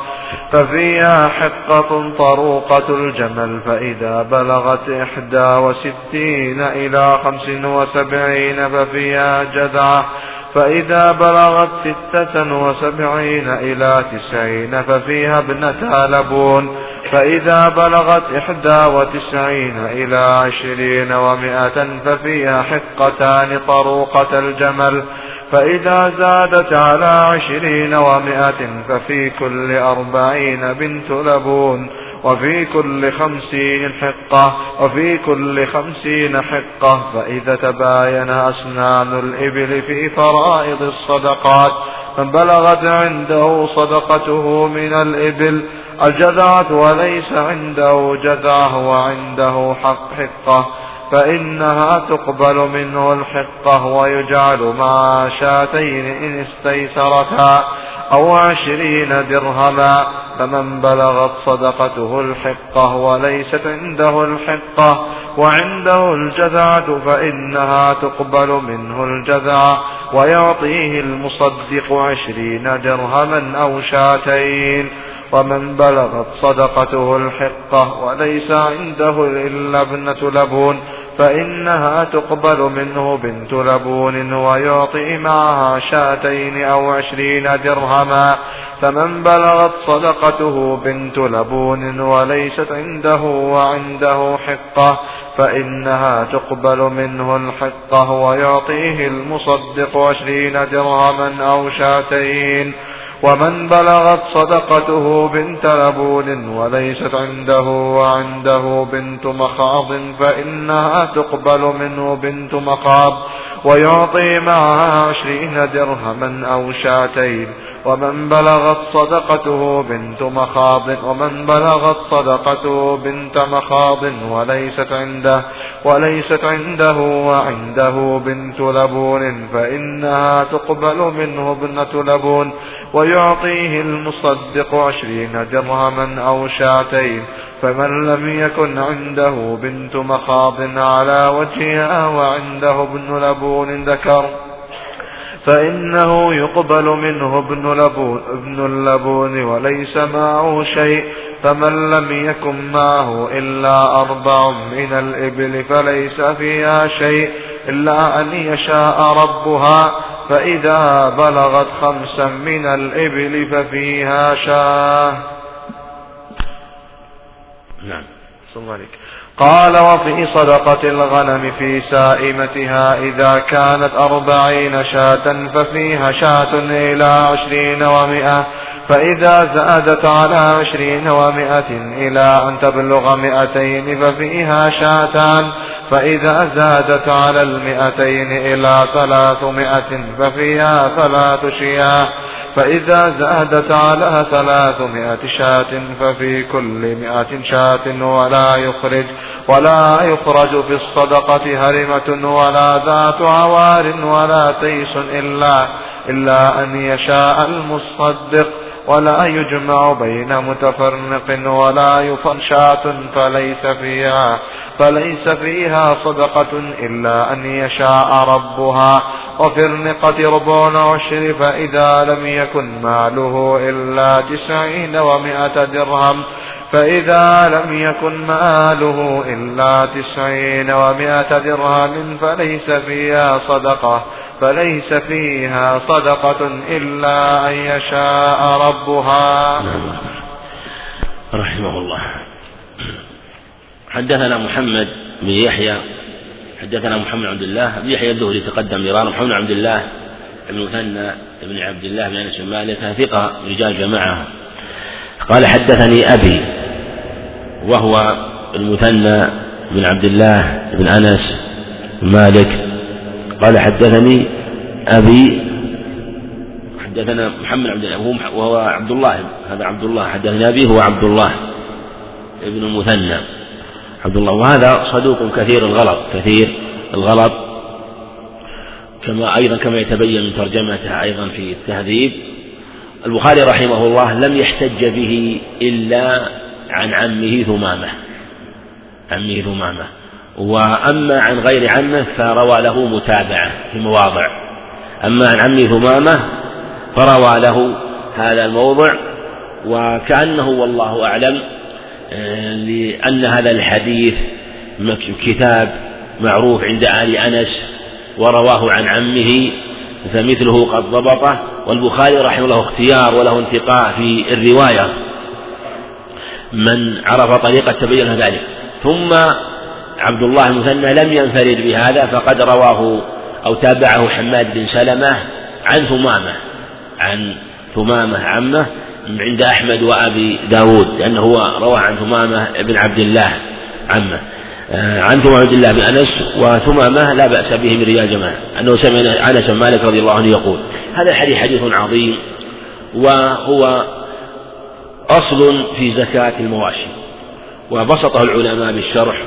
ففيها حقة طروقة الجمل. فإذا بلغت إحدى وستين إلى خمس وسبعين ففيها جذعة فإذا بلغت ستة وسبعين إلى تسعين ففيها ابنتا لبون. فإذا بلغت إحدى وتسعين إلى عشرين ومائة ففيها حقتان طروقة الجمل. فإذا زادت على عشرين ومائة ففي كل أربعين بنت لبون. وفي كل خمسين حقة وفي كل خمسين حقة. فإذا تباين أسنان الإبل في فرائض الصدقات من بلغت عنده صدقته من الإبل الجذعة وليس عنده جذعة وعنده حق حقة. فإنها تقبل منه الحقة ويجعل مع شاتين إن استيسرتا أو عشرين درهما فمن بلغت صدقته الحقة وليست عنده الحقة وعنده الجذعة فإنها تقبل منه الجذعة ويعطيه المصدق عشرين درهما أو شاتين. ومن بلغت صدقته الحقة وليس عنده إلا ابنة لبون فإنها تقبل منه بنت لبون ويعطي معها شاتين أو عشرين درهما. فمن بلغت صدقته بنت لبون وليست عنده وعنده حقة فإنها تقبل منه الحقة ويعطيه المصدق عشرين درهما أو شاتين. ومن بلغت صدقته بنت لبون وليست عنده وعنده بنت مخاض فإنها تقبل منه بنت مخاض ويعطي معها عشرين درهما أو شاتين. ومن بلغت صدقته بنت مخاض ومن بلغت صدقته بنت مخاض وليست عنده وليست عنده وعنده بنت لبون فإنها تقبل منه ابنة لبون. ويعطيه المصدق عشرين درهما أو شاتين. فمن لم يكن عنده بنت مخاض على وجهها وعنده ابن لبون ذكر فإنه يقبل منه ابن لبون, ابن اللبون وليس معه شيء فمن لم يكن معه إلا أربع من الإبل فليس فيها شيء إلا أن يشاء ربها فإذا بلغت خمسا من الإبل ففيها شاه. نعم. الله عليك قال وفي صدقة الغنم في سائمتها إذا كانت أربعين شاة ففيها شاة إلى عشرين ومئة فإذا زادت على عشرين ومائة إلى أن تبلغ مئتين ففيها شاتان فإذا زادت على المئتين إلى ثلاثمائة ففيها ثلاث شياة. فإذا زادت على ثلاثمائة شاة ففي كل مائة شاة ولا يخرج ولا يخرج في الصدقة هرمة ولا ذات عوار ولا تيس إلا إلا أن يشاء المصدق. ولا يجمع بين متفرق ولا يفرشات فليس فيها فليس فيها صدقة إلا أن يشاء ربها. وفي النقة ربع عشر فإذا لم يكن ماله إلا تسعين ومائة درهم فإذا لم يكن ماله إلا تسعين ومائة درهم فليس فيها صدقة. فليس فيها صدقة إلا أن يشاء ربها. رحمه الله. حدثنا محمد بن يحيى. حدثنا محمد عبد الله. بن يحيى الزهري تقدم مرارا محمد عبد الله بن مثنى بن عبد الله بن أنس بن مالك ثقة رجال جماعة. قال حدثني أبي وهو المثنى بن عبد الله بن أنس بن مالك. قال حدثني أبي حدثنا محمد عبد الله وهو عبد الله هذا عبد الله حدثني أبي هو عبد الله ابن المثنى عبد الله وهذا صدوق كثير الغلط كثير الغلط. كما أيضا كما يتبين من ترجمته أيضا في التهذيب البخاري رحمه الله لم يحتج به إلا عن عمه ثمامة. عمه ثمامة. وأما عن غير عمه فروى له متابعة في مواضع. أما عن عمه ثمامة فروى له هذا الموضع وكأنه والله أعلم آه، لأن هذا الحديث كتاب معروف عند آل أنس ورواه عن عمه فمثله قد ضبطه والبخاري رحمه الله اختيار وله انتقاء في الرواية. من عرف طريقة تبين ذلك. ثم عبد الله المثنى لم ينفرد بهذا فقد رواه أو تابعه حماد بن سلمة عن ثمامة عن ثمامة عمة عند أحمد وأبي داود لأنه هو روى عن ثمامة بن عبد الله عمة. آه، عن ثمامة عبد الله بن أنس وثمامة لا بأس به من رجال جماعة أنه سمع أنس مالك رضي الله عنه يقول هذا الحديث حديث عظيم وهو أصل في زكاة المواشي وبسطه العلماء بالشرح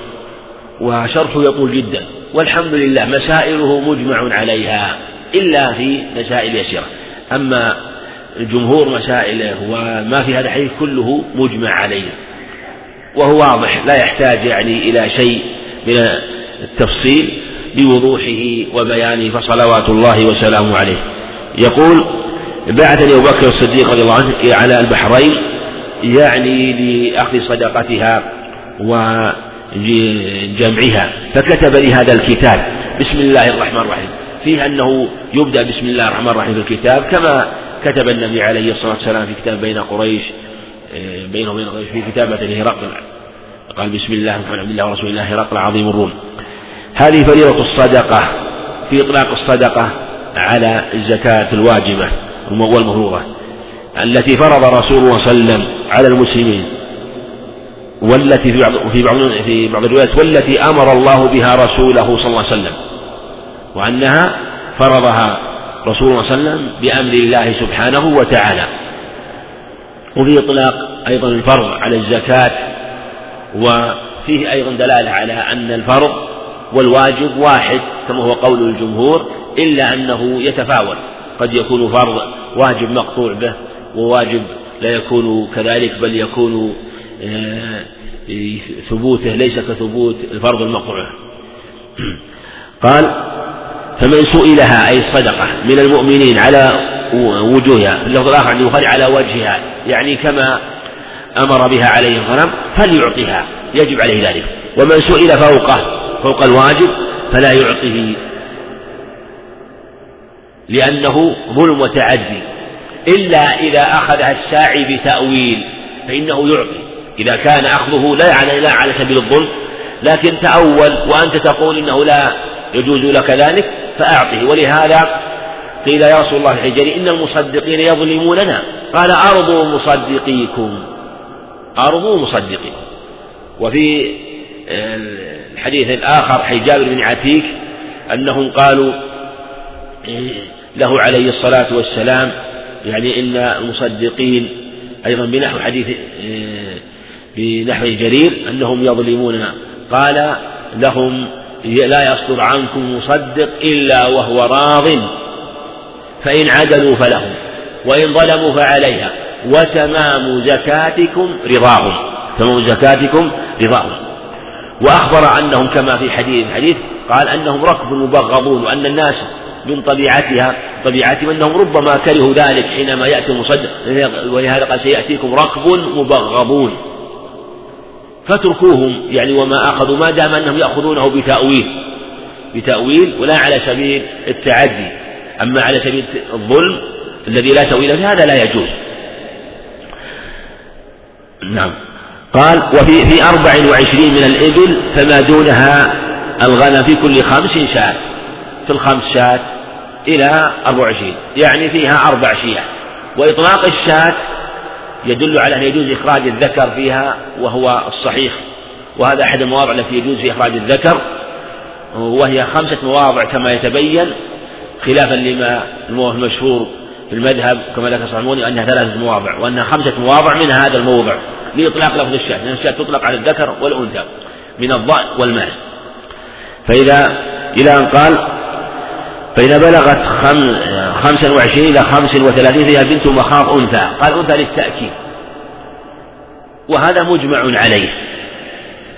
وشرحه يطول جدا. والحمد لله مسائله مجمع عليها إلا في مسائل يسيرة. أما جمهور مسائله وما في هذا الحديث كله مجمع عليه. وهو واضح لا يحتاج يعني إلى شيء من التفصيل بوضوحه وبيانه فصلوات الله وسلامه عليه. يقول بعثني أبو بكر الصديق رضي الله عنه على البحرين يعني لأخذ صدقتها وجمعها فكتب لي هذا الكتاب. بسم الله الرحمن الرحيم. فيه أنه يبدأ بسم الله الرحمن الرحيم في الكتاب كما كتب النبي عليه الصلاة والسلام في كتاب بين قريش آه، بينه وبين قريش في كتابة لهرقل. قال بسم الله محمد عبد الله ورسول الله هرقل عظيم الروم. هذه فريضة الصدقة في إطلاق الصدقة على الزكاة الواجبة والمفروضة التي فرض رسول الله صلى الله عليه وسلم على المسلمين. والتي في بعض في بعض في بعض الروايات والتي أمر الله بها رسوله صلى الله عليه وسلم وأنها فرضها رسول الله صلى الله عليه وسلم بأمر الله سبحانه وتعالى. وفي إطلاق أيضا الفرض على الزكاة وفيه أيضا دلالة على أن الفرض والواجب واحد كما هو قول الجمهور إلا أنه يتفاوت. قد يكون فرض واجب مقطوع به وواجب لا يكون كذلك بل يكون ثبوته ليس كثبوت الفرض المقطوع. قال فمن سئلها أي الصدقة من المؤمنين على وجوهها في اللفظ الآخر عند البخاري على وجهها يعني كما أمر بها عليه الصلاة فليعطها يجب عليه ذلك. ومن سئل فوقه فوق الواجب فلا يعطه لأنه ظلم وتعدي. إلا إذا أخذها الساعي بتأويل فإنه يعطي. إذا كان أخذه لا على لا على سبيل الظلم لكن تأول وأنت تقول إنه لا يجوز لك ذلك فأعطه. ولهذا قيل يا رسول الله الحجري إن المصدقين يظلموننا. قال أرضوا مصدقيكم. أرضوا مصدقيكم وفي الحديث الآخر حديث جابر بن عتيك أنهم قالوا له عليه الصلاة والسلام يعني إن المصدقين أيضا بنحو حديث بنحو جرير أنهم يظلموننا قال لهم لا يصدر عنكم مصدق إلا وهو راض. فإن عدلوا فلهم وإن ظلموا فعليها. وتمام زكاتكم رضاهم تمام زكاتكم رضاهم. وأخبر أنهم كما في حديث الحديث قال أنهم ركب مبغضون وأن الناس من طبيعتها طبيعتهم أنهم ربما كرهوا ذلك حينما يأتي المصدق ولهذا قال سيأتيكم ركب مبغضون. فاتركوهم. يعني وما أخذوا ما دام أنهم يأخذونه بتأويل. بتأويل ولا على سبيل التعدي. أما على سبيل الظلم الذي لا تأويل فيه هذا لا يجوز. نعم. قال وفي في أربع وعشرين من الإبل فما دونها الغنم في كل خمس شاة. في الخمس شاة إلى أربع وعشرين. يعني فيها أربع شياه وإطلاق الشاة يدل على أن يجوز إخراج الذكر فيها وهو الصحيح. وهذا أحد المواضع التي يجوز في إخراج الذكر. وهي خمسة مواضع كما يتبين خلافا لما هو المشهور في المذهب كما ذكر صحيح أنها ثلاثة مواضع وأنها خمسة مواضع من هذا الموضع لإطلاق لفظ الشاة لأن الشاة تطلق على الذكر والأنثى من الضأن والمال. فإذا إلى أن قال فإذا بلغت خمسا وعشرين إلى خمس وثلاثين فيها بنت مخاض أنثى. قال أنثى للتأكيد. وهذا مجمع عليه.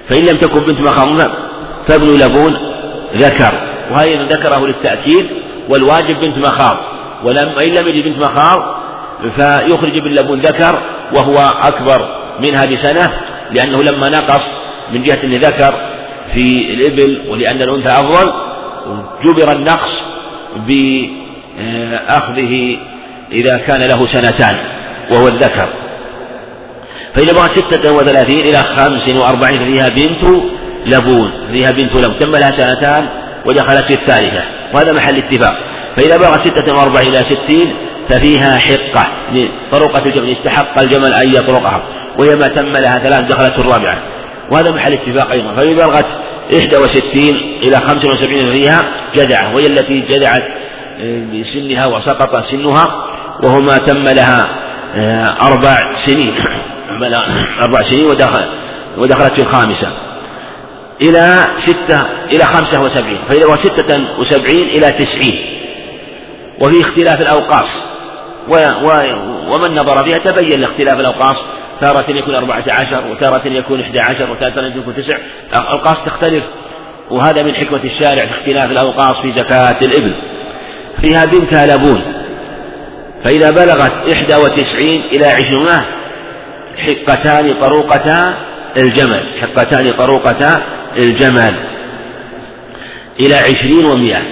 فإن لم تكن بنت مخاض أنثى فابن لبون ذكر. وهي ذكره للتأكيد والواجب بنت مخاض. ولم إن لم يجد بنت مخاض فيخرج ابن لبون ذكر وهو أكبر منها بسنة لأنه لما نقص من جهة أنه ذكر في الإبل ولأن الأنثى أفضل جبر النقص بأخذه إذا كان له سنتان وهو الذكر. فإذا بغت ستة وثلاثين إلى خمس وأربعين فيها بنت لبون فيها بنت لبون. تم لها سنتان ودخلت في الثالثة. وهذا محل اتفاق. فإذا بلغت ستة وأربعين إلى ستين ففيها حقة طرقة الجمل. استحق الجمل أن يطرقها. وهي ما تم لها ثلاث دخلت الرابعة. وهذا محل اتفاق أيضا. فإذا بلغت إحدى وستين إلى خمسة وسبعين فيها جدعة. وهي التي جدعت آه، بسنها وسقط سنها وهو ما تم لها آه، أربع سنين أربع سنين ودخل ودخلت في الخامسة إلى ستة إلى خمسة وسبعين فإذا هو ستة وسبعين إلى تسعين وفي اختلاف الأوقاص و و ومن نظر فيها تبين اختلاف الأوقاص تارة يكون أربعة عشر وتارة يكون إحدى عشر وتارة يكون تسع الأوقاص تختلف وهذا من حكمة الشارع في اختلاف الأوقاص في زكاة الإبل. فيها بنت لبون فإذا بلغت إحدى وتسعين إلى عشرين حقتان طروقتا الجمل حقتان طروقتا الجمل إلى عشرين ومئة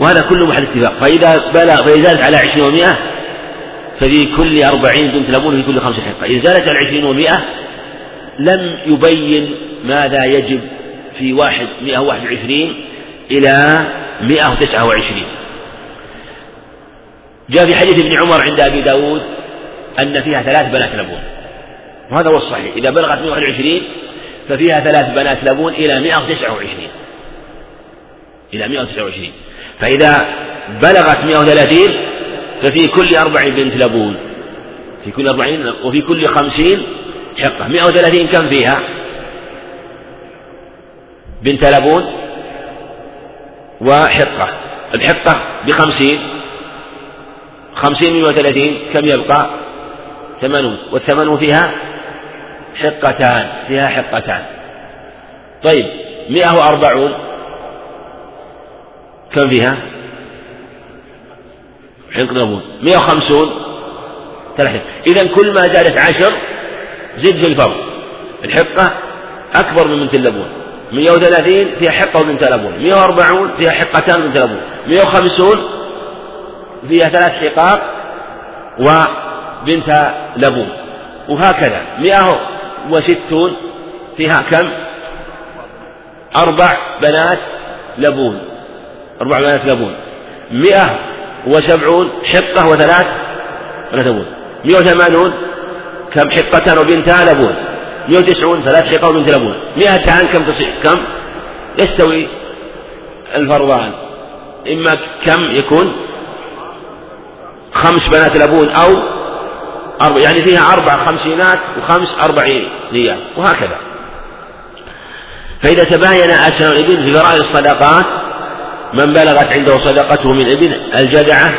وهذا كله محل اتفاق. فإذا بلغ فإذا زادت على عشرين ومئة ففي كل أربعين بنت لبون في كل خمسة حقة. إذا زادت على عشرين ومئة لم يبين ماذا يجب في واحد مئة واحد وعشرين إلى مئة وتسعة وعشرين. جاء في حديث ابن عمر عند أبي داود أن فيها ثلاث بنات لبون. وهذا هو الصحيح. إذا بلغت 121 ففيها ثلاث بنات لبون إلى 129 إلى 129 فإذا بلغت 130 ففي كل أربع بنت لبون. في كل أربعين وفي كل خمسين حقة. 130 كم فيها؟ بنت لبون وحقة. الحقة بخمسين. خمسين من وثلاثين كم يبقى؟ ثمانون. والثمانون فيها حقتان فيها حقتان. طيب مئة وأربعون. كم فيها؟ حق نبون مئة وخمسون. ثلاثة. إذا كل ما زادت عشر زد في الفرض. الحقة أكبر من بنت اللبون مئة وثلاثين فيها حقة وبنت لبون مئة وأربعون فيها حقتان بنت لبون مئة وخمسون فيها ثلاث حقاق وبنت لبون وهكذا. مئة وستون. فيها كم؟ أربع بنات لبون. أربع بنات لبون. مئة وسبعون حقة وثلاث بنات لبون. مئة وثمانون كم؟ حقتان وبنتا لبون. مئة وتسعون ثلاث حقة وبنت لبون. مئتان كم تصير؟ كم؟ يستوي الفرضان إما كم يكون؟ خمس بنات لبون أو أربع يعني فيها أربع خمسينات وخمس أربعينيات وهكذا. فإذا تباين أسنان الإبل في فرائض الصدقات من بلغت عنده صدقته من إبل الجدعة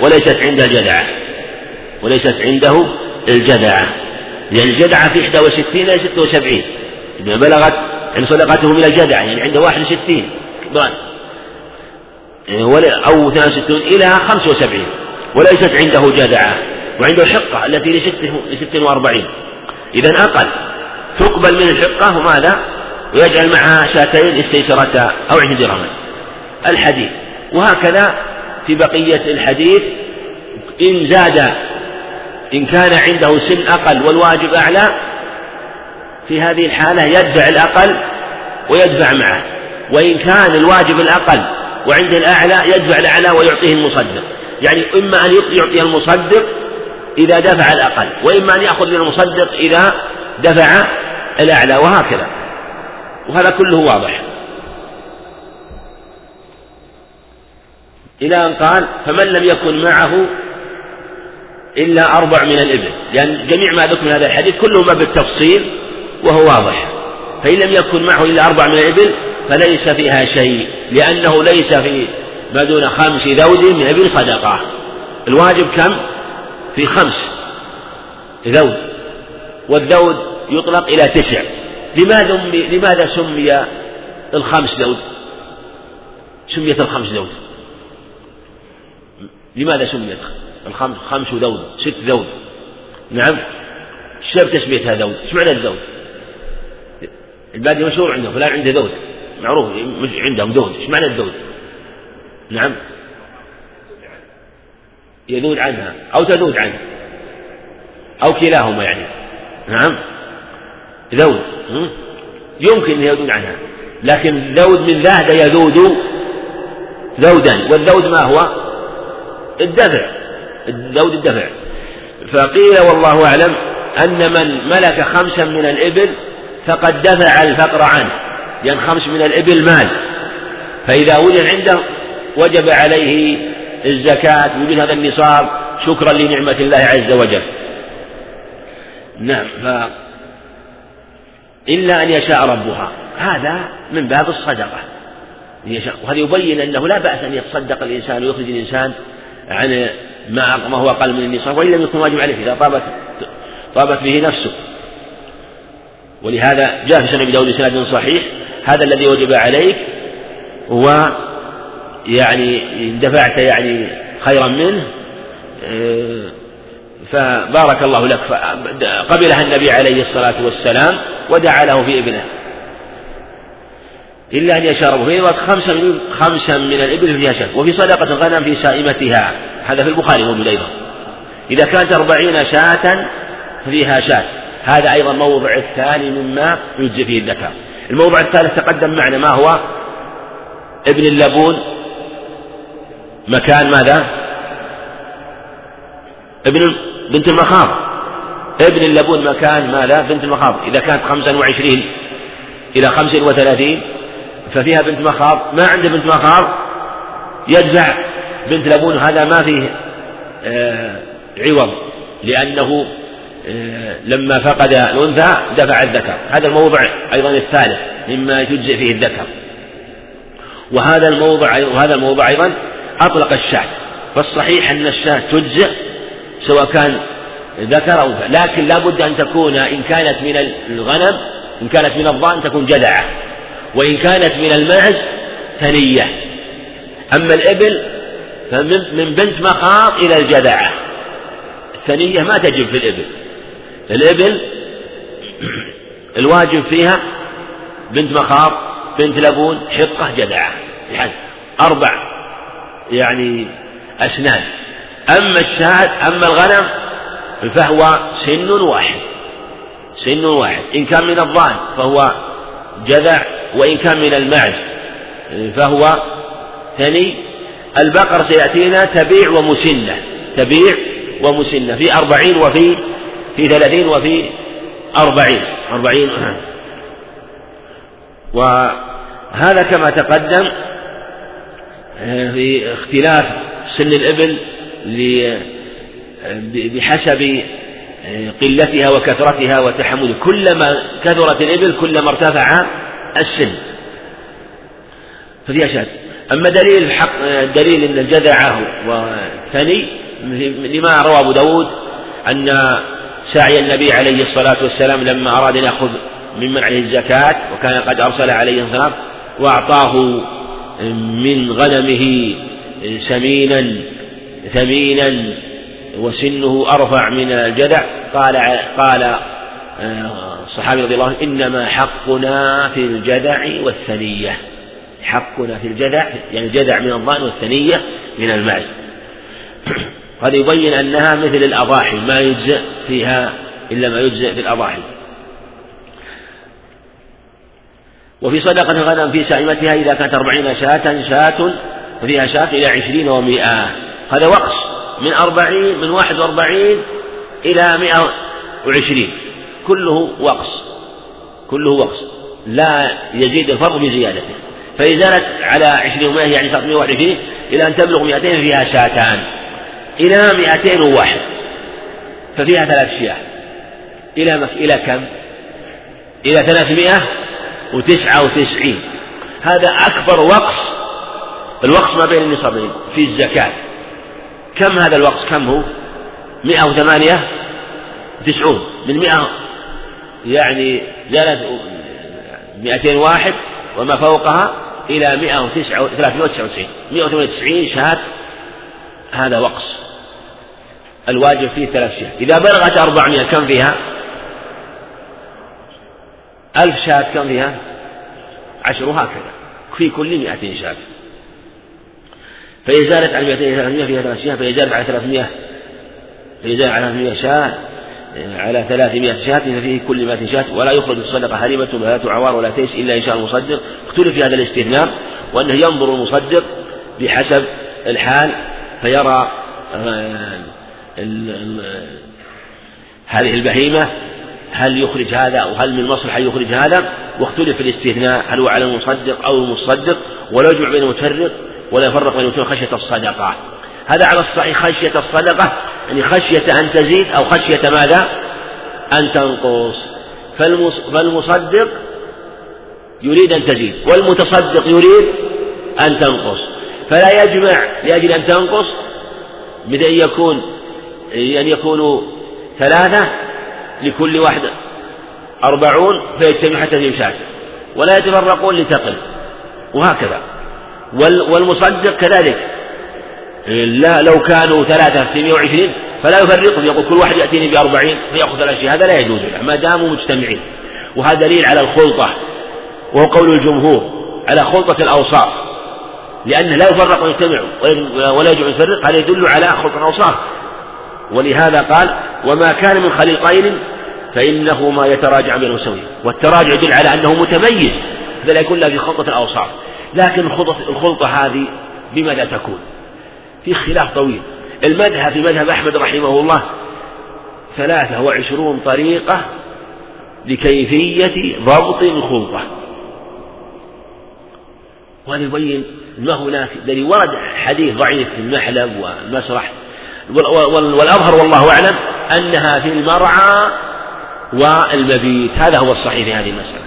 وليست عنده الجدعة. وليست عنده الجدعة. لأن الجدعة في 61 إلى 76 إذا بلغت عند صدقته من الجدعة يعني عنده 61 أو 62 إلى 75 وليست عنده جدعة وعنده الحقة التي لست وأربعين. إذا أقل. تقبل من الحقة وماذا؟ ويجعل معها شاتين استيسرتا أو عشرين درهما الحديث. وهكذا في بقية الحديث إن زاد إن كان عنده سن أقل والواجب أعلى في هذه الحالة يدفع الأقل ويدفع معه. وإن كان الواجب الأقل وعند الأعلى يدفع الأعلى ويعطيه المصدق. يعني إما أن يعطي المصدق إذا دفع الأقل وإما أن يأخذ من المصدق إذا دفع الأعلى وهكذا. وهذا كله واضح. إلى أن قال فمن لم يكن معه إلا أربع من الإبل. لأن جميع ما ذكر من هذا الحديث كله ما بالتفصيل وهو واضح. فإن لم يكن معه إلا أربع من الإبل فليس فيها شيء لأنه ليس في ما دون خمس ذود من إبل صدقة الواجب كم؟ في خمس. ذود والذود يطلق إلى تسع. لماذا لماذا سمي الخمس ذود سميت الخمس ذود لماذا سميت الخمس خمس ذود ست ذود نعم. الشاب تسميتها ذود إيش معنى الذود البادية مشهور عندهم فلان عنده ذود معروف عندهم ذود إيش معنى الذود نعم. يذود عنها أو تذود عنه. أو كلاهما يعني. نعم. ذود. يمكن أن يذود عنها. لكن ذود من ذهب يذود ذودا. والذود ما هو؟ الدفع. الذود الدفع. فقيل والله أعلم أن من ملك خمسا من الإبل فقد دفع الفقر عنه. لأن خمس من الإبل مال. فإذا وجد عنده وجب عليه الزكاة وجود هذا النصاب شكرا لنعمة الله عز وجل. نعم ف إلا أن يشاء ربها. هذا من باب الصدقة. وهذا يبين أنه لا بأس أن يتصدق الإنسان ويخرج الإنسان عن ما ما هو أقل من النصاب وإن لم يكن واجب عليه إذا طابت طابت به نفسه. ولهذا جاء في سنة أبي داود بسند صحيح هذا الذي وجب عليك هو يعني دفعت يعني خيرا منه آه، فبارك الله لك قبلها النبي عليه الصلاة والسلام ودعا له في ابنه. إلا أن يشربه في خمسة من خمسا من الإبل فيها شاة وفي صدقة الغنم في سائمتها. هذا في البخاري موجود أيضا. إذا كانت أربعين شاة فيها شاة. هذا أيضا موضع الثاني مما يجزي فيه الذكر. الموضع الثالث تقدم معنا ما هو؟ ابن اللبون مكان ماذا؟ ابن بنت المخاض. ابن اللبون مكان ماذا؟ بنت المخاض. إذا كانت خمسا وعشرين إلى خمس وثلاثين ففيها بنت مخاض ما عنده بنت مخاض يدفع بنت لبون. هذا ما فيه آه عوض لأنه آه لما فقد الأنثى دفع الذكر. هذا الموضع أيضا الثالث مما تجزئ فيه الذكر. وهذا الموضع وهذا الموضع أيضا أطلق الشاة فالصحيح أن الشاة تجزئ سواء كان ذكر أو لكن لا بد أن تكون إن كانت من الغنم إن كانت من الضأن تكون جدعة وإن كانت من المعز ثنية. أما الإبل فمن بنت مخاض إلى الجدعة الثنية ما تجب في الإبل. الإبل الواجب فيها بنت مخاض بنت لبون حقة جدعة أربع. يعني أسنان. أما الشاة أما الغنم فهو سن واحد. سن واحد. إن كان من الضأن فهو جذع وإن كان من المعز فهو ثني. البقر سيأتينا تبيع ومسنة. تبيع ومسنة. في أربعين وفي في ثلاثين وفي أربعين. أربعين. وهذا كما تقدم في اختلاف سن الإبل بحسب قلتها وكثرتها وتحملها كلما كثرت الإبل كلما ارتفع السن. ففي أشد أما دليل الحق دليل أن الجذع والثني لما روى أبو داود أن سعي النبي عليه الصلاة والسلام لما أراد أن يأخذ ممن عليه الزكاة وكان قد أرسل عليه السلام وأعطاه من غنمه سمينا ثمينا وسنه أرفع من الجدع. قال قال الصحابي رضي الله عنه إنما حقنا في الجدع والثنية. حقنا في الجدع يعني الجدع من الضأن والثنية من المعز هذا يبين أنها مثل الأضاحي ما يجزئ فيها إلا ما يجزئ في الأضاحي. وفي صدقة الغنم في سائمتها إذا كانت أربعين شاة شاة ففيها شاة إلى عشرين ومئة. هذا وقص من أربعين من واحد وأربعين إلى مئة وعشرين. كله وقص. كله وقص. لا يزيد الفرق بزيادته فإذا زادت على عشرين ومئة يعني صارت مئة وعشرين إلى أن تبلغ مئتين فيها شاتان. إلى مئتين وواحد. ففيها ثلاث شياة. إلى. إلى كم؟ إلى ثلاثمائة وتسعة وتسعين. هذا أكبر وقص الوقص ما بين النصابين في الزكاة. كم هذا الوقص؟ كم هو؟ مئة وثمانية؟ وتسعون من مئة يعني زالت مئتين واحد وما فوقها إلى 193 198 شاة هذا وقص. الواجب فيه ثلاث شاة إذا بلغت 400 كم فيها؟ ألف شاة كم فيها؟ عشر هكذا في كل 200 شاة. فإذا زادت عن 200 300 فيها ثلاث شاة فإذا زادت على 300 فإذا زادت على 300 شاة على ثلاثمائة شاة ففيه كل مائة شاة ولا يخرج الصدقة هريمة ولا عوار ولا تيس إلا إن شاء المصدق. اختلف في هذا الاستثناء وأنه ينظر المصدق بحسب الحال فيرى آه، هذه البهيمة هل يخرج هذا أو هل من مصلحة يخرج هذا؟ واختلف في الاستثناء هل هو على المصدق أو المصدق؟ ولا يجمع بين المتفرق ولا يفرق بين المتفرق خشية الصدقة. هذا على الصحيح خشية الصدقة يعني خشية أن تزيد أو خشية ماذا؟ أن تنقص. فالمصدق يريد أن تزيد والمتصدق يريد أن تنقص. فلا يجمع لأجل أن تنقص بدأ يكون أن يكونوا ثلاثة لكل واحد أربعون فيجتمع حتى في مشاكل ولا يتفرقون لتقل. وهكذا. والمصدق كذلك. لا لو كانوا ثلاثة في 120 فلا يفرقهم. يقول كل واحد يأتيني بأربعين فيأخذ الأشياء هذا لا يجوز له ما داموا مجتمعين. وهذا دليل على الخلطة. وهو قول الجمهور على خلطة الأوصاف. لأنه لا يفرق ويجتمع ولا يجوز يفرق. هذا يدل على خلطة الأوصاف. ولهذا قال وما كان من خليطين فإنه ما يتراجع بين سوي. والتراجع يدل على أنه متميز هذا لا يكون في خلطة الأوصاف. لكن الخلطة هذه بماذا تكون؟ في خلاف طويل. المذهب في مذهب أحمد رحمه الله ثلاثة وعشرون طريقة لكيفية ضبط الخلطة. وليبين ما هناك الذي ورد حديث ضعيف في المحلب والمسرح والأظهر والله أعلم أنها في المرعى والمبيت. هذا هو الصحيح في هذه المسألة.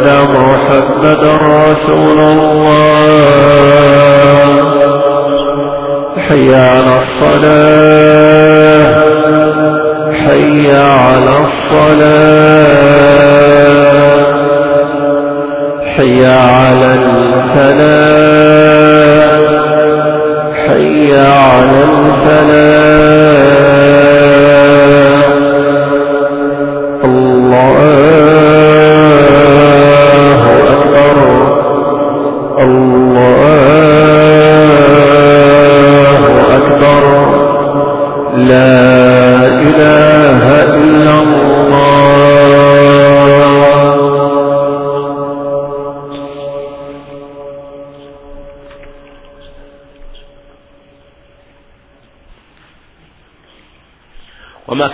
أن محمد رسول الله. حي على الصلاة. حي على الصلاة. حي على الفلاح. حي على الفلاح. الله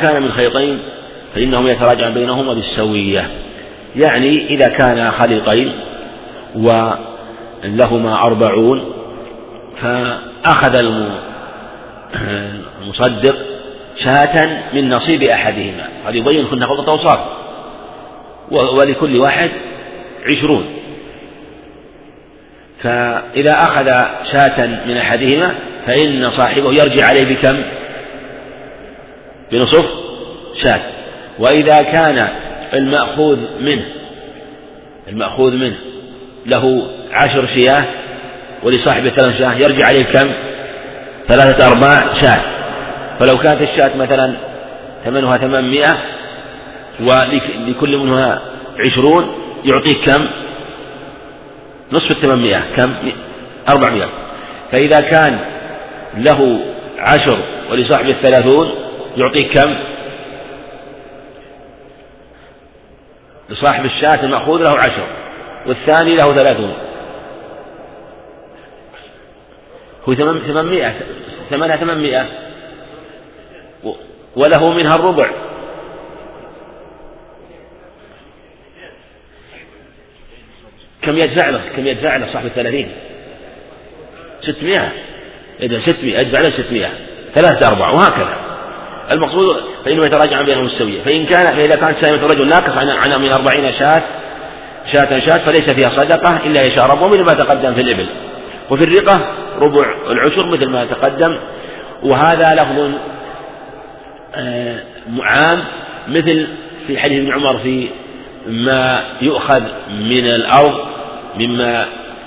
كان من خيطين فإنهم يتراجعون بينهما بالسوية. يعني إذا كان خليطين ولهما أربعون فأخذ المصدق شاة من نصيب أحدهما. هذا يبين كنا خلطة أوصاف. ولكل واحد عشرون. فإذا أخذ شاة من أحدهما فإن صاحبه يرجع عليه بكم؟ بنصف شاة وإذا كان المأخوذ منه المأخوذ منه له عشر شياه ولصاحبه ثلاث شاه يرجع عليه كم؟ ثلاثة أرباع شاة فلو كانت الشاة مثلا ثمنها ثمانمائة ولكل منها عشرون يعطيك كم؟ نصف الثمانمائة كم؟ أربعمائة فإذا كان له عشر ولصاحبه الثلاثون يعطيك كم؟ لصاحب الشاة المأخوذ له عشر والثاني له ثلاثون. هو ثمانمائة ثمنها ثمانمائة وله منها الربع. كم يدفع له؟ كم يدفع له صاحب الثلاثين؟ ستمائة. إذا ستمائة يدفع له ستمائة. ثلاثة أرباع وهكذا. المقصود فإنه يتراجع بينهم السوية فإن كان فإذا كانت سائمة الرجل ناقص عن عن من أربعين شاة شاة شاة فليس فيها صدقة إلا يشاء ربه مثل ما تقدم في الإبل. وفي الرقة ربع العشر مثل ما تقدم. وهذا لفظ آه، عام مثل في حديث ابن عمر في ما يؤخذ من الأرض مما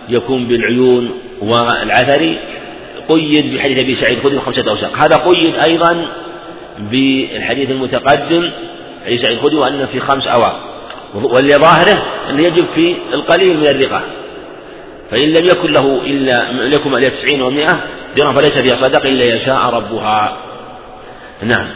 يكون بالعيون والعثر قيد بحديث أبي سعيد الخدري خمسة أوساق. هذا قيد أيضا بالحديث المتقدم حديث سعيد الخدري وأنه في خمس أواق واللي ظاهره أنه يجب في القليل من الرقة. فإن لم يكن له إلا لكم إلى تسعين ومائة درهم فليس فيها صدق إلا يشاء ربها. نعم.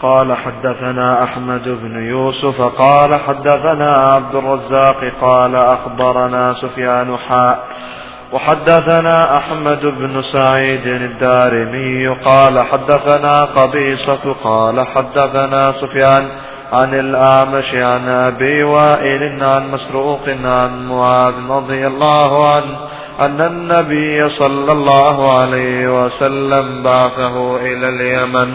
قال حدثنا أحمد بن يوسف قال حدثنا عبد الرزاق قال أخبرنا سفيان حاء وحدثنا أحمد بن سعيد الدارمي قال حدثنا قبيصة قال حدثنا سفيان عن الأعمش عن أبي وائل عن مسروق عن معاذ رضي الله عنه أن النبي صلى الله عليه وسلم بعثه إلى اليمن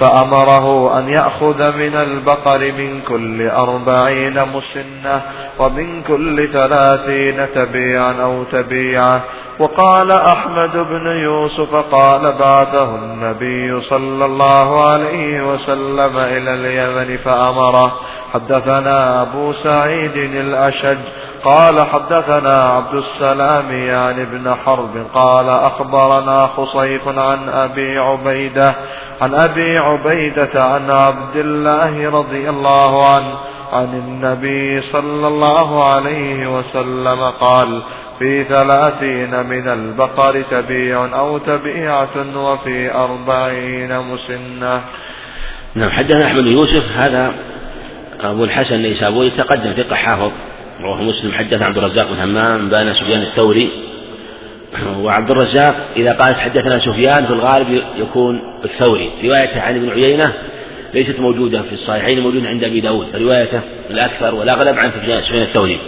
فأمره أن يأخذ من البقر من كل أربعين مسنة ومن كل ثلاثين تبيعا أو تبيعة وقال أحمد بن يوسف قال بعثه النبي صلى الله عليه وسلم إلى اليمن فأمره. حدثنا أبو سعيد الأشج قال حدثنا عبد السلام يعني ابن حرب قال أخبرنا خصيف عن أبي عبيدة عن أبي عبيدة عن عبد الله رضي الله عنه عن النبي صلى الله عليه وسلم قال في ثلاثين من البقر تبيع أو تبيعة وفي أربعين مسنة. نعم حدثنا أحمد يوسف هذا أبو الحسن النيسابوري تقدم ثقة حافظ رواه مسلم حدث عبد الرزاق بن همام بان سفيان الثوري وعبد الرزاق إذا قالت حدثنا سفيان في الغالب يكون الثوري. روايته عن ابن عيينة ليست موجودة في الصحيحين موجودة عند أبي داود روايته الأكثر والأغلب عن سفيان الثوري.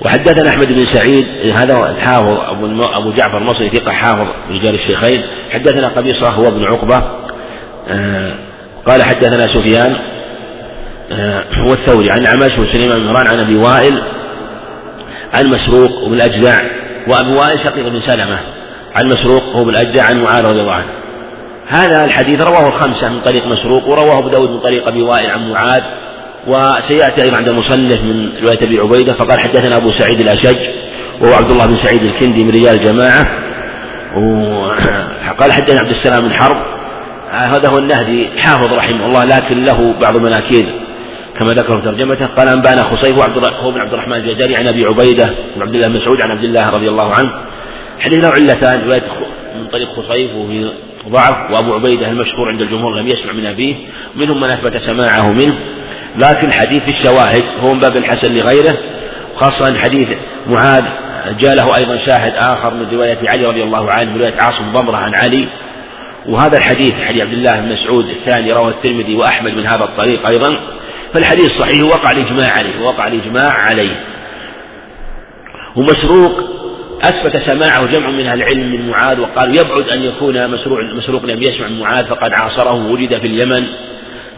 وحدثنا أحمد بن سعيد هذا الحافظ أبو, أبو جعفر المصري ثقة حافظ رجال الشيخين. حدثنا قبيصة هو ابن عقبة. آه قال حدثنا سفيان آه هو الثوري عن عمش وسليمان بن عن أبي وائل عن مسروق الأجدع وأبو وائل شقيق بن سلمة عن مسروق هو بن الأجدع عن معاذ رضي الله عنه. هذا الحديث رواه الخمسة من طريق مسروق ورواه أبو داود من طريق أبي وائل عن معاذ وسيأتي أيضا عند المصنف من رواية أبي عبيدة فقال حدثنا أبو سعيد الأشج وهو عبد الله بن سعيد الكندي من رجال الجماعة وقال حدثنا عبد السلام بن حرب هذا هو النهدي حافظ رحمه الله لكن له بعض المناكير كما ذكر في ترجمته قال أنبأنا خصيف هو بن عبد الرحمن الجزري عن أبي عبيدة بن عبد الله مسعود عن عبد الله رضي الله عنه. حديث له علتان رواية من طريق خصيف وفي ضعف وأبو عبيدة المشهور عند الجمهور لم يسمع من أبيه منهم من أثبت سماعه منه. لكن حديث الشواهد هو من باب الحسن لغيره خاصة حديث معاذ جاء له أيضا شاهد آخر من رواية علي رضي الله عنه من رواية عاصم ضمرة عن علي. وهذا الحديث حديث عبد الله بن مسعود الثاني رواه الترمذي وأحمد من هذا الطريق أيضا. فالحديث صحيح وقع الإجماع عليه وقع الإجماع عليه. ومسروق أثبت سماعه جمع من أهل العلم من معاذ وقالوا يبعد أن يكون مسروق مسروق لم يسمع من معاذ فقد عاصره وولد في اليمن.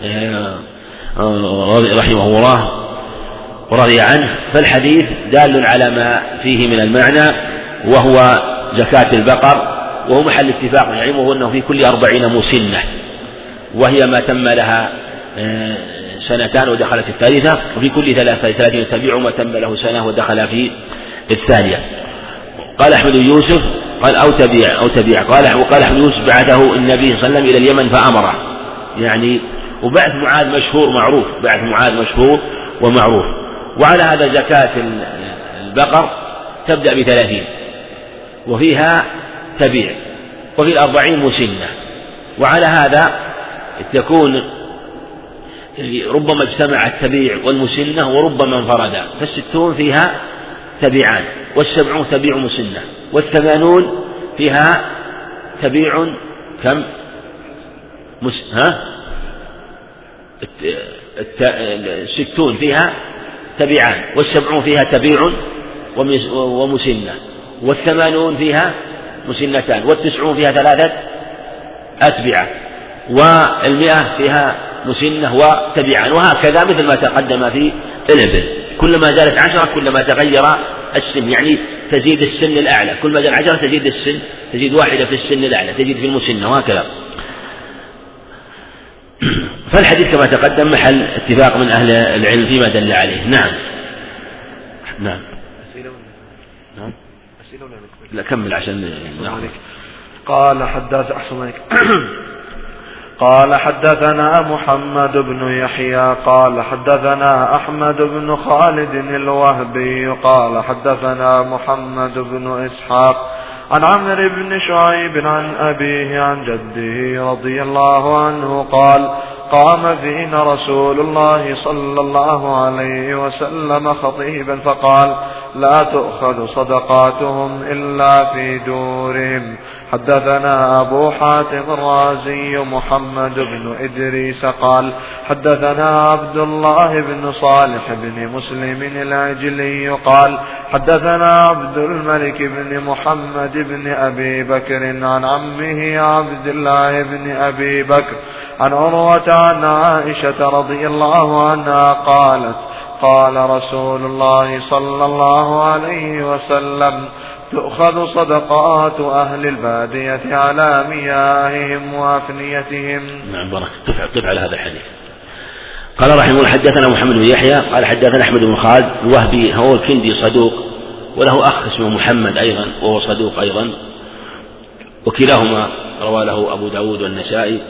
آه، رحمه الله ورضي عنه. فالحديث دال على ما فيه من المعنى وهو زكاة البقر وهو محل اتفاق العلم أنه في كل أربعين مسنة وهي ما تم لها سنتان ودخلت الثالثة وفي كل ثلاثين تبيع ما تم له سنة ودخل في الثانية. قال أحمد يوسف قال أو تبيع أو تبيع. قال وقال أحمد يوسف بعثه النبي صلى الله عليه وسلم إلى اليمن فأمره. يعني وبعث معاذ مشهور معروف بعث معاذ مشهور ومعروف. وعلى هذا زكاة البقر تبدأ بثلاثين. وفيها تبيع. وفي الأربعين مسنة. وعلى هذا تكون ربما اجتمع التبيع والمسنة وربما انفردا فالستون فيها تبيعان والسبعون تبيع مسنة والثمانون فيها تبيع كم؟ مس... ها؟ الستون فيها تبيعان والسبعون فيها تبيع ومسنة والثمانون فيها مسنتان والتسعون فيها ثلاثة أتبعة والمئة فيها مسنة وتبعان وهكذا مثل ما تقدم في الإبل كلما زادت عشرة كلما تغير السن. يعني تزيد السن الأعلى. كل ما زاد عشرة تزيد السن تزيد واحدة في السن الأعلى تزيد في المسنة وهكذا. فالحديث كما تقدم محل اتفاق من أهل العلم فيما دل عليه. نعم. نعم. نعم. لا كمل عشان نعم. قال حدث أحسن قال حدثنا محمد بن يحيى قال حدثنا أحمد بن خالد الوهبي قال حدثنا محمد بن إسحاق عن عمرو بن شعيب عن أبيه عن جده رضي الله عنه قال قام فينا رسول الله صلى الله عليه وسلم خطيبا فقال لا تؤخذ صدقاتهم إلا في دورهم. حدثنا أبو حاتم الرازي محمد بن إدريس قال حدثنا عبد الله بن صالح بن مسلم العجلي قال حدثنا عبد الملك بن محمد بن أبي بكر عن عمه عبد الله بن أبي بكر عن عروة عن عائشة رضي الله عنها قالت قال رسول الله صلى الله عليه وسلم تؤخذ صدقات أهل البادية على مياههم وأفنيتهم. نعم بارك قف على هذا الحديث. قال رحمه الله حدثنا محمد بن يحيى قال حدثنا أحمد بن خالد الوهبي هو الكندي صدوق وله أخ اسمه محمد أيضا وهو صدوق أيضا. وكلاهما روى له أبو داود والنسائي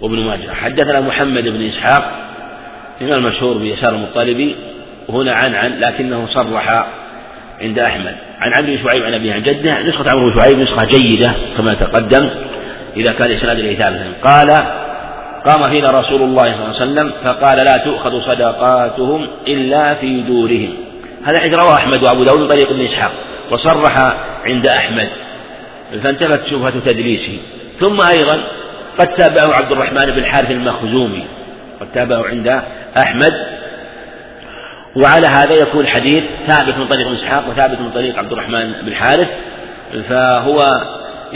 وابن ماجه. حدثنا محمد بن إسحاق الإمام المشهور بيسار المطلبي وهنا عن عن لكنه صرح عند أحمد. عن عبد بن شعيب عن أبيه عن جده نسخة عمرو بن شعيب نسخة جيدة كما تقدم إذا كان إسناد إليه ثابتا قال قام فينا رسول الله صلى الله عليه وسلم فقال لا تؤخذ صدقاتهم إلا في دورهم. هذا حديث رواه أحمد وأبو داود طريق ابن إسحاق وصرح عند أحمد. فانتفت شبهة تدليسه. ثم أيضا قد تابعه عبد الرحمن بن الحارث المخزومي قد تابعه عند أحمد. وعلى هذا يكون الحديث ثابت من طريق إسحاق وثابت من طريق عبد الرحمن بن حارث فهو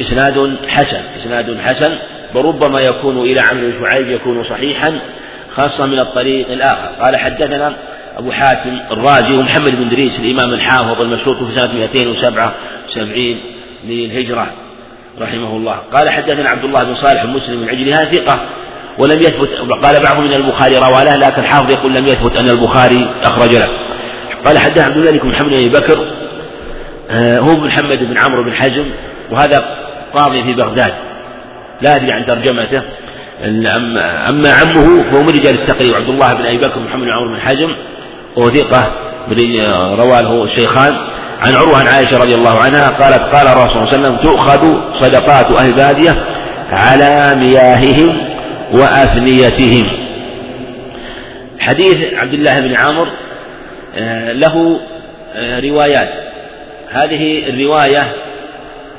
إسناد حسن إسناد حسن وربما يكون إلى عمرو بن شعيب يكون صحيحا خاصة من الطريق الآخر. قال حدثنا أبو حاتم الرازي ومحمد بن دريس الإمام الحافظ المشهور في سنة 277 للهجرة رحمه الله. قال حدثنا عبد الله بن صالح المسلم العجلي هذا ثقة ولم يثبت قال بعضهم من البخاري روى له لكن الحافظ يقول لم يثبت أن البخاري أخرج له. قال حدثنا عبد الملك بن محمد بن أبي بكر آه، هو محمد بن عمرو بن حزم وهذا قاضي في بغداد. لا أدري عن ترجمته. أما عمه فهو من رجال التقريب عبد الله بن أبي بكر محمد بن عمرو بن حزم وهو ثقة رواه الشيخان. عن عروة عن عائشة رضي الله عنها قالت قال الرسول صلى الله عليه وسلم تؤخذ صدقات أهل البادية على مياههم وأفنيتهم. حديث عبد الله بن عامر آه، له آه، روايات. هذه الرواية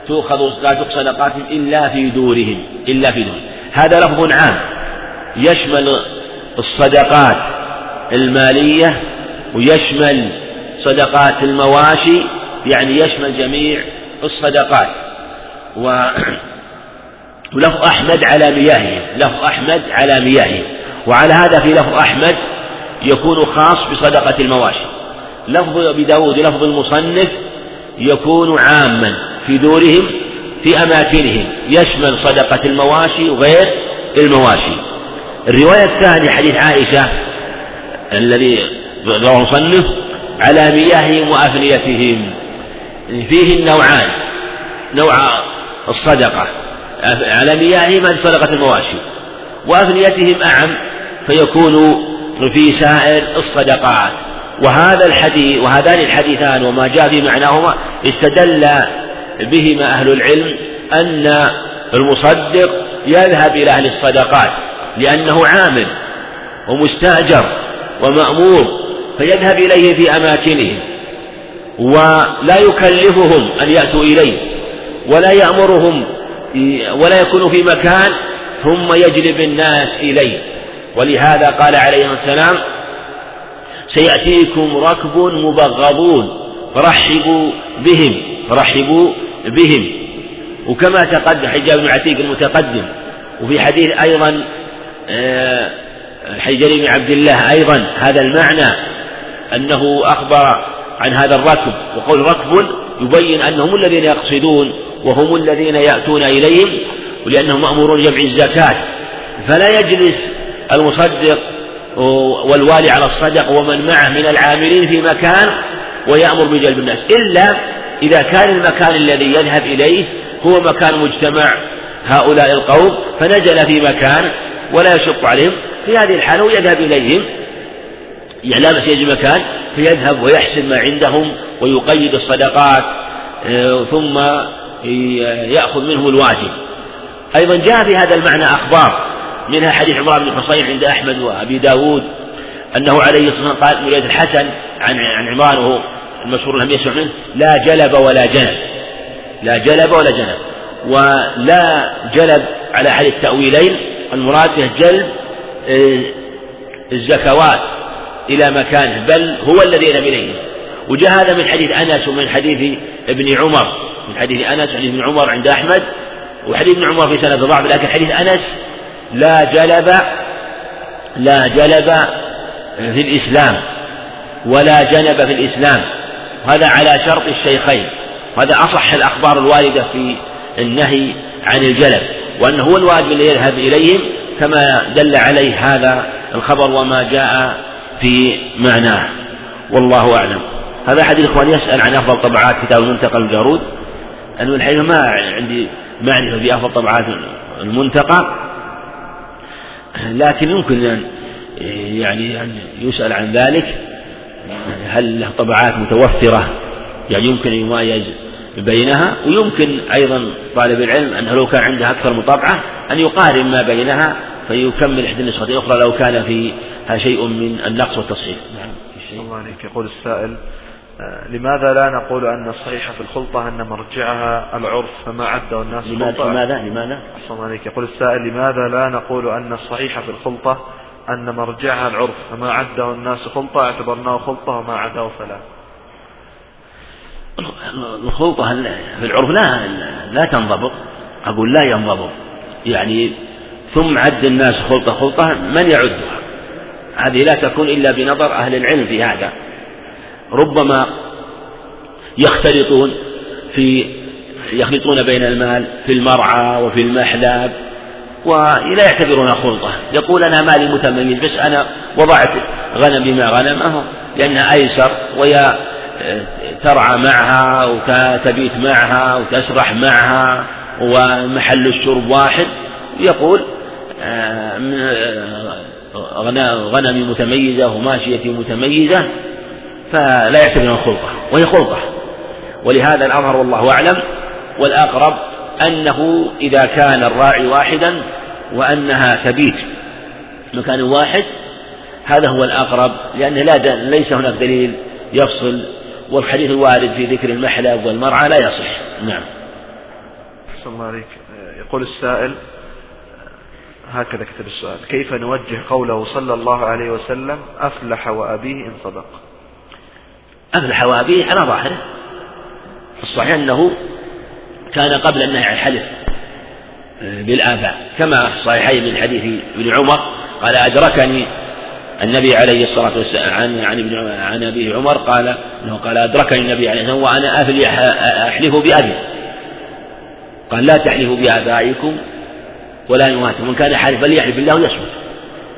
تؤخذ لا تؤخذ صدقاتهم إلا في دورهم إلا في دورهم. هذا لفظ عام. يشمل الصدقات المالية ويشمل صدقات المواشي يعني يشمل جميع الصدقات. و ولفظ أحمد على مياههم لفظ أحمد على مياههم وعلى هذا في لفظ أحمد يكون خاص بصدقة المواشي. لفظ أبي داود لفظ المصنف يكون عاما في دورهم في أماكنهم يشمل صدقة المواشي وغير المواشي. الرواية الثانية حديث عائشة الذي رواه المصنف على مياههم وأفنيتهم. فيه النوعان نوع الصدقة. على مياههم هذه صدقة المواشي. وأفنيتهم أعم فيكون في سائر الصدقات. وهذا الحديث وهذان الحديثان وما جاء في معناهما استدل بهما أهل العلم أن المصدق يذهب إلى أهل الصدقات لأنه عامل ومستأجر ومأمور فيذهب إليه في أماكنهم. ولا يكلفهم أن يأتوا إليه ولا يأمرهم ولا يكون في مكان ثم يجلب الناس إليه. ولهذا قال عليه السلام سيأتيكم ركب مبغضون فرحبوا بهم فرحبوا بهم. وكما تقدم حجاب بن عتيق المتقدم وفي حديث أيضا آه، حجر بن عبد الله أيضا هذا المعنى أنه أخبر عن هذا الركب وقول ركب يبين أنهم الذين يقصدون وهم الذين يأتون إليهم ولأنهم مأمورون جمع الزكاة. فلا يجلس المصدق والوالي على الصدق ومن معه من العاملين في مكان ويأمر بجلب الناس. إلا إذا كان المكان الذي يذهب إليه هو مكان مجتمع هؤلاء القوم فنزل في مكان ولا يشق عليهم. في هذه الحالة يذهب إليهم يعني لا بس يجي مكان فيذهب ويحسن ما عندهم ويقيد الصدقات آه، ثم يأخذ منهم الواجب. أيضا جاء في هذا المعنى أخبار منها حديث عمران بن حصين عند أحمد وأبي داود أنه عليه الصلاة والسلام قال رواية الحسن عن عن عمران وهو المشهور لم يسمع منه لا جلب ولا جنب لا جلب ولا جنب ولا جلب على أحد التأويلين المراد به جلب آه، الزكوات إلى مكانه بل هو الذي يذهب إليه. وجاء هذا من حديث أنس ومن حديث ابن عمر من حديث أنس وحديث ابن عمر عند أحمد وحديث ابن عمر في سنة ضعف لكن حديث أنس لا جلب لا جلب في الإسلام ولا جنب في الإسلام. وهذا على شرط الشيخين. وهذا أصح الأخبار الواردة في النهي عن الجلب وأنه هو الواجب الذي يذهب إليهم كما دل عليه هذا الخبر وما جاء في معناه. والله أعلم. هذا أحد الإخوان يسأل عن أفضل طبعات كتاب المنتقى الجارود. أنه الحقيقة ما عندي معرفة في أفضل طبعات المنتقى. لكن يمكن أن يعني أن يسأل عن ذلك. هل له طبعات متوفرة؟ يعني يمكن أن يميز بينها. ويمكن أيضا طالب العلم أنه لو كان عنده أكثر من طبعة أن يقارن ما بينها فيكمل إحدى النسختين الأخرى لو كان فيها شيء من النقص والتصحيح. نعم. الله عليك. يقول السائل لماذا لا نقول أن الصحيح في الخلطة أن مرجعها العرف فما عده الناس لماذا لماذا لماذا؟ أحسن عليك. يقول السائل لماذا لا نقول أن الصحيح في الخلطة أن مرجعها العرف فما عده الناس خلطة؟ اعتبرناه خلطة وما عده فلا. الخلطة في العرف لا لا تنضبط. أقول لا ينضبط. يعني ثم عد الناس خلطة خلطة من يعدها؟ هذه لا تكون إلا بنظر أهل العلم في هذا. ربما يختلطون في يخلطون بين المال في المرعى وفي المحلاب ولا يعتبرونها خلطة. يقول أنا مالي متميز بس أنا وضعت غنم بما غنمه لأنها أيسر ويا ترعى معها وتبيت معها وتسرح معها ومحل الشرب واحد. يقول آه، غنمي متميزة وماشيتي متميزة. فلا يعتبرها خلطة وهي خلطة ولهذا الأظهر والله أعلم والأقرب أنه إذا كان الراعي واحدا وأنها تبيت مكان واحد هذا هو الأقرب لأنه لا ليس هناك دليل يفصل والحديث الوارد في ذكر المحلب والمرعى لا يصح. نعم. الله عليك. يقول السائل هكذا كتب السؤال كيف نوجه قوله صلى الله عليه وسلم أفلح وأبيه إن صدق؟ أفلح وأبيه على ظاهره. الصحيح أنه كان قبل النهي عن الحلف بالآباء كما في الصحيحين من حديث ابن عمر قال أدركني النبي عليه الصلاة والسلام عن عن ابن عن أبي عمر قال أنه قال أدركني النبي عليه الصلاة والسلام وأنا أفلي أحلف بأبي. قال لا تحلفوا بآبائكم ولا يمات من كان حالفا فليحلف بالله ويصمت.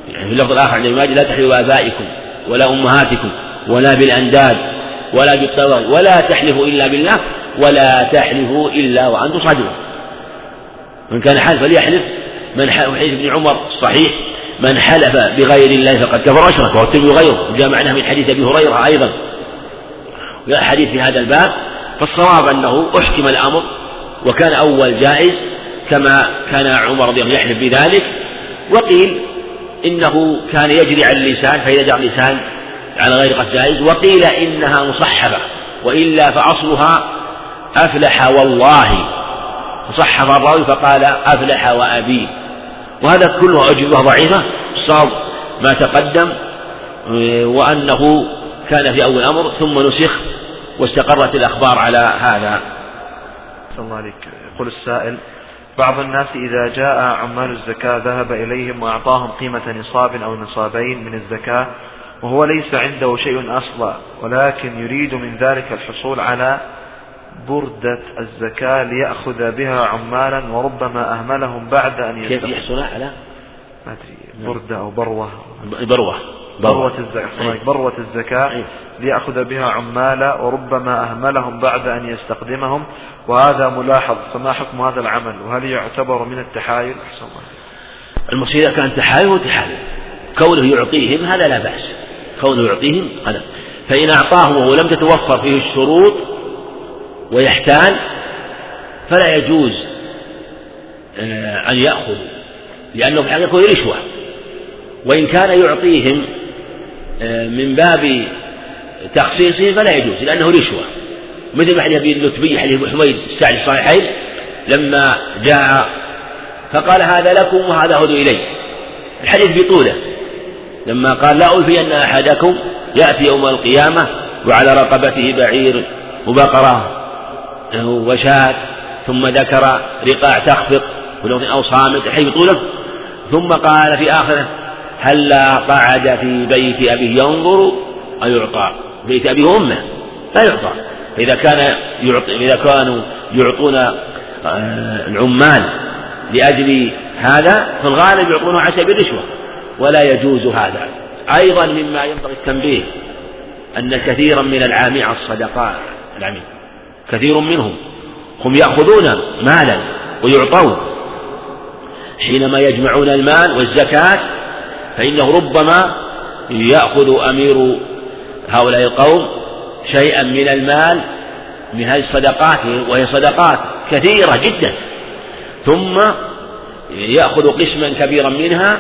يعني في اللفظ الآخر عند لا تحلفوا بآبائكم ولا أمهاتكم ولا بالأنداد ولا بالطوال ولا تحلفوا إلا بالله ولا تحلفوا إلا وأنتم صادقون. من كان حالفا فليحلف. من حديث ابن عمر الصحيح من حلف بغير الله فقد كفر أشرك وهو الترمذي وغيره. وجاء معناه من حديث أبي هريرة أيضا. حديث في هذا الباب. فالصواب أنه أحكم الأمر وكان أول جائز كما كان عمر رضي الله عنه يحلف بذلك. وقيل إنه كان يجري على اللسان فإذا جرى اللسان على غير قصد جائز وقيل إنها مصحبة وإلا فأصلها أفلح والله. فصحف الراوي فقال أفلح وأبي. وهذا كله أجوبة ضعيفة صار ما تقدم وأنه كان في أول الأمر ثم نسخ واستقرت الأخبار على هذا. الله عليك. يقول السائل بعض الناس إذا جاء عمال الزكاة ذهب إليهم وأعطاهم قيمة نصاب أو نصابين من الزكاة وهو ليس عنده شيء أصلا ولكن يريد من ذلك الحصول على بردة الزكاة ليأخذ بها عمالا وربما أهملهم بعد أن كيف يحصل على؟ ما أدري بردة أو بروة. بروة. بروة الزكاة بروة الزكاة ليأخذ بها عمالا وربما أهملهم بعد أن يستخدمهم. وهذا ملاحظ فما حكم هذا العمل؟ وهل يعتبر من التحايل؟ أحسن الله المصير إذا كان تحايل هو تحايل. كونه يعطيهم هذا لا بأس. كونه يعطيهم هذا فإن أعطاهم وهو لم تتوفر فيه الشروط ويحتال فلا يجوز آه، أن يأخذوا لأنه في الحقيقة رشوة. وإن كان يعطيهم آه، من باب تخصيصه فلا يجوز لأنه رشوة. مثل ما حديث أبي اللتبي حديث حميد السعد الصحيحين لما جاء فقال هذا لكم وهذا هدوا إلي الحديث بطوله. لما قال لا ألفين أحدكم يأتي يوم القيامة وعلى رقبته بعير وبقرة وشاة ثم ذكر رقاع تخفق أو صامت بطوله ثم قال في آخره هلا قعد في بيت أبيه ينظر أيعطى؟ بيت أبيه وأمه لا يعطى. فإذا كان يعطي إذا كانوا يعطون آه، العمال لأجل هذا في الغالب يعطونه على سبيل الرشوة ولا يجوز هذا. أيضا مما ينبغي التنبيه أن كثيرا من العامين على الصدقات العميل كثير منهم هم يأخذون مالا ويعطون. حينما يجمعون المال والزكاة فإنه ربما يأخذ أمير هؤلاء القوم شيئا من المال من هذه الصدقات وهي صدقات كثيرة جدا. ثم يأخذ قسما كبيرا منها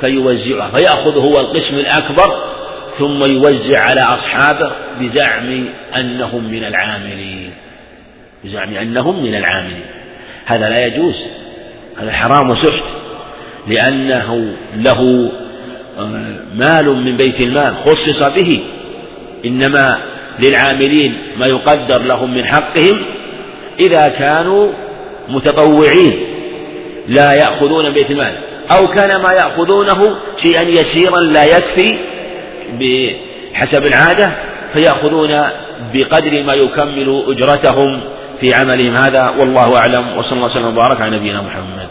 فيوزعها فيأخذ هو القسم الأكبر ثم يوزع على أصحابه بزعم أنهم من العاملين. بزعم أنهم من العاملين. هذا لا يجوز هذا حرام وسحت لأنه له آه، مال من بيت المال خصص به. إنما للعاملين ما يقدر لهم من حقهم إذا كانوا متطوعين لا يأخذون بيت المال. أو كان ما يأخذونه شيئا يسيرا لا يكفي بحسب العادة فيأخذون بقدر ما يكمل أجرتهم في عملهم هذا والله أعلم وصلى الله وسلم وبارك على نبينا محمد.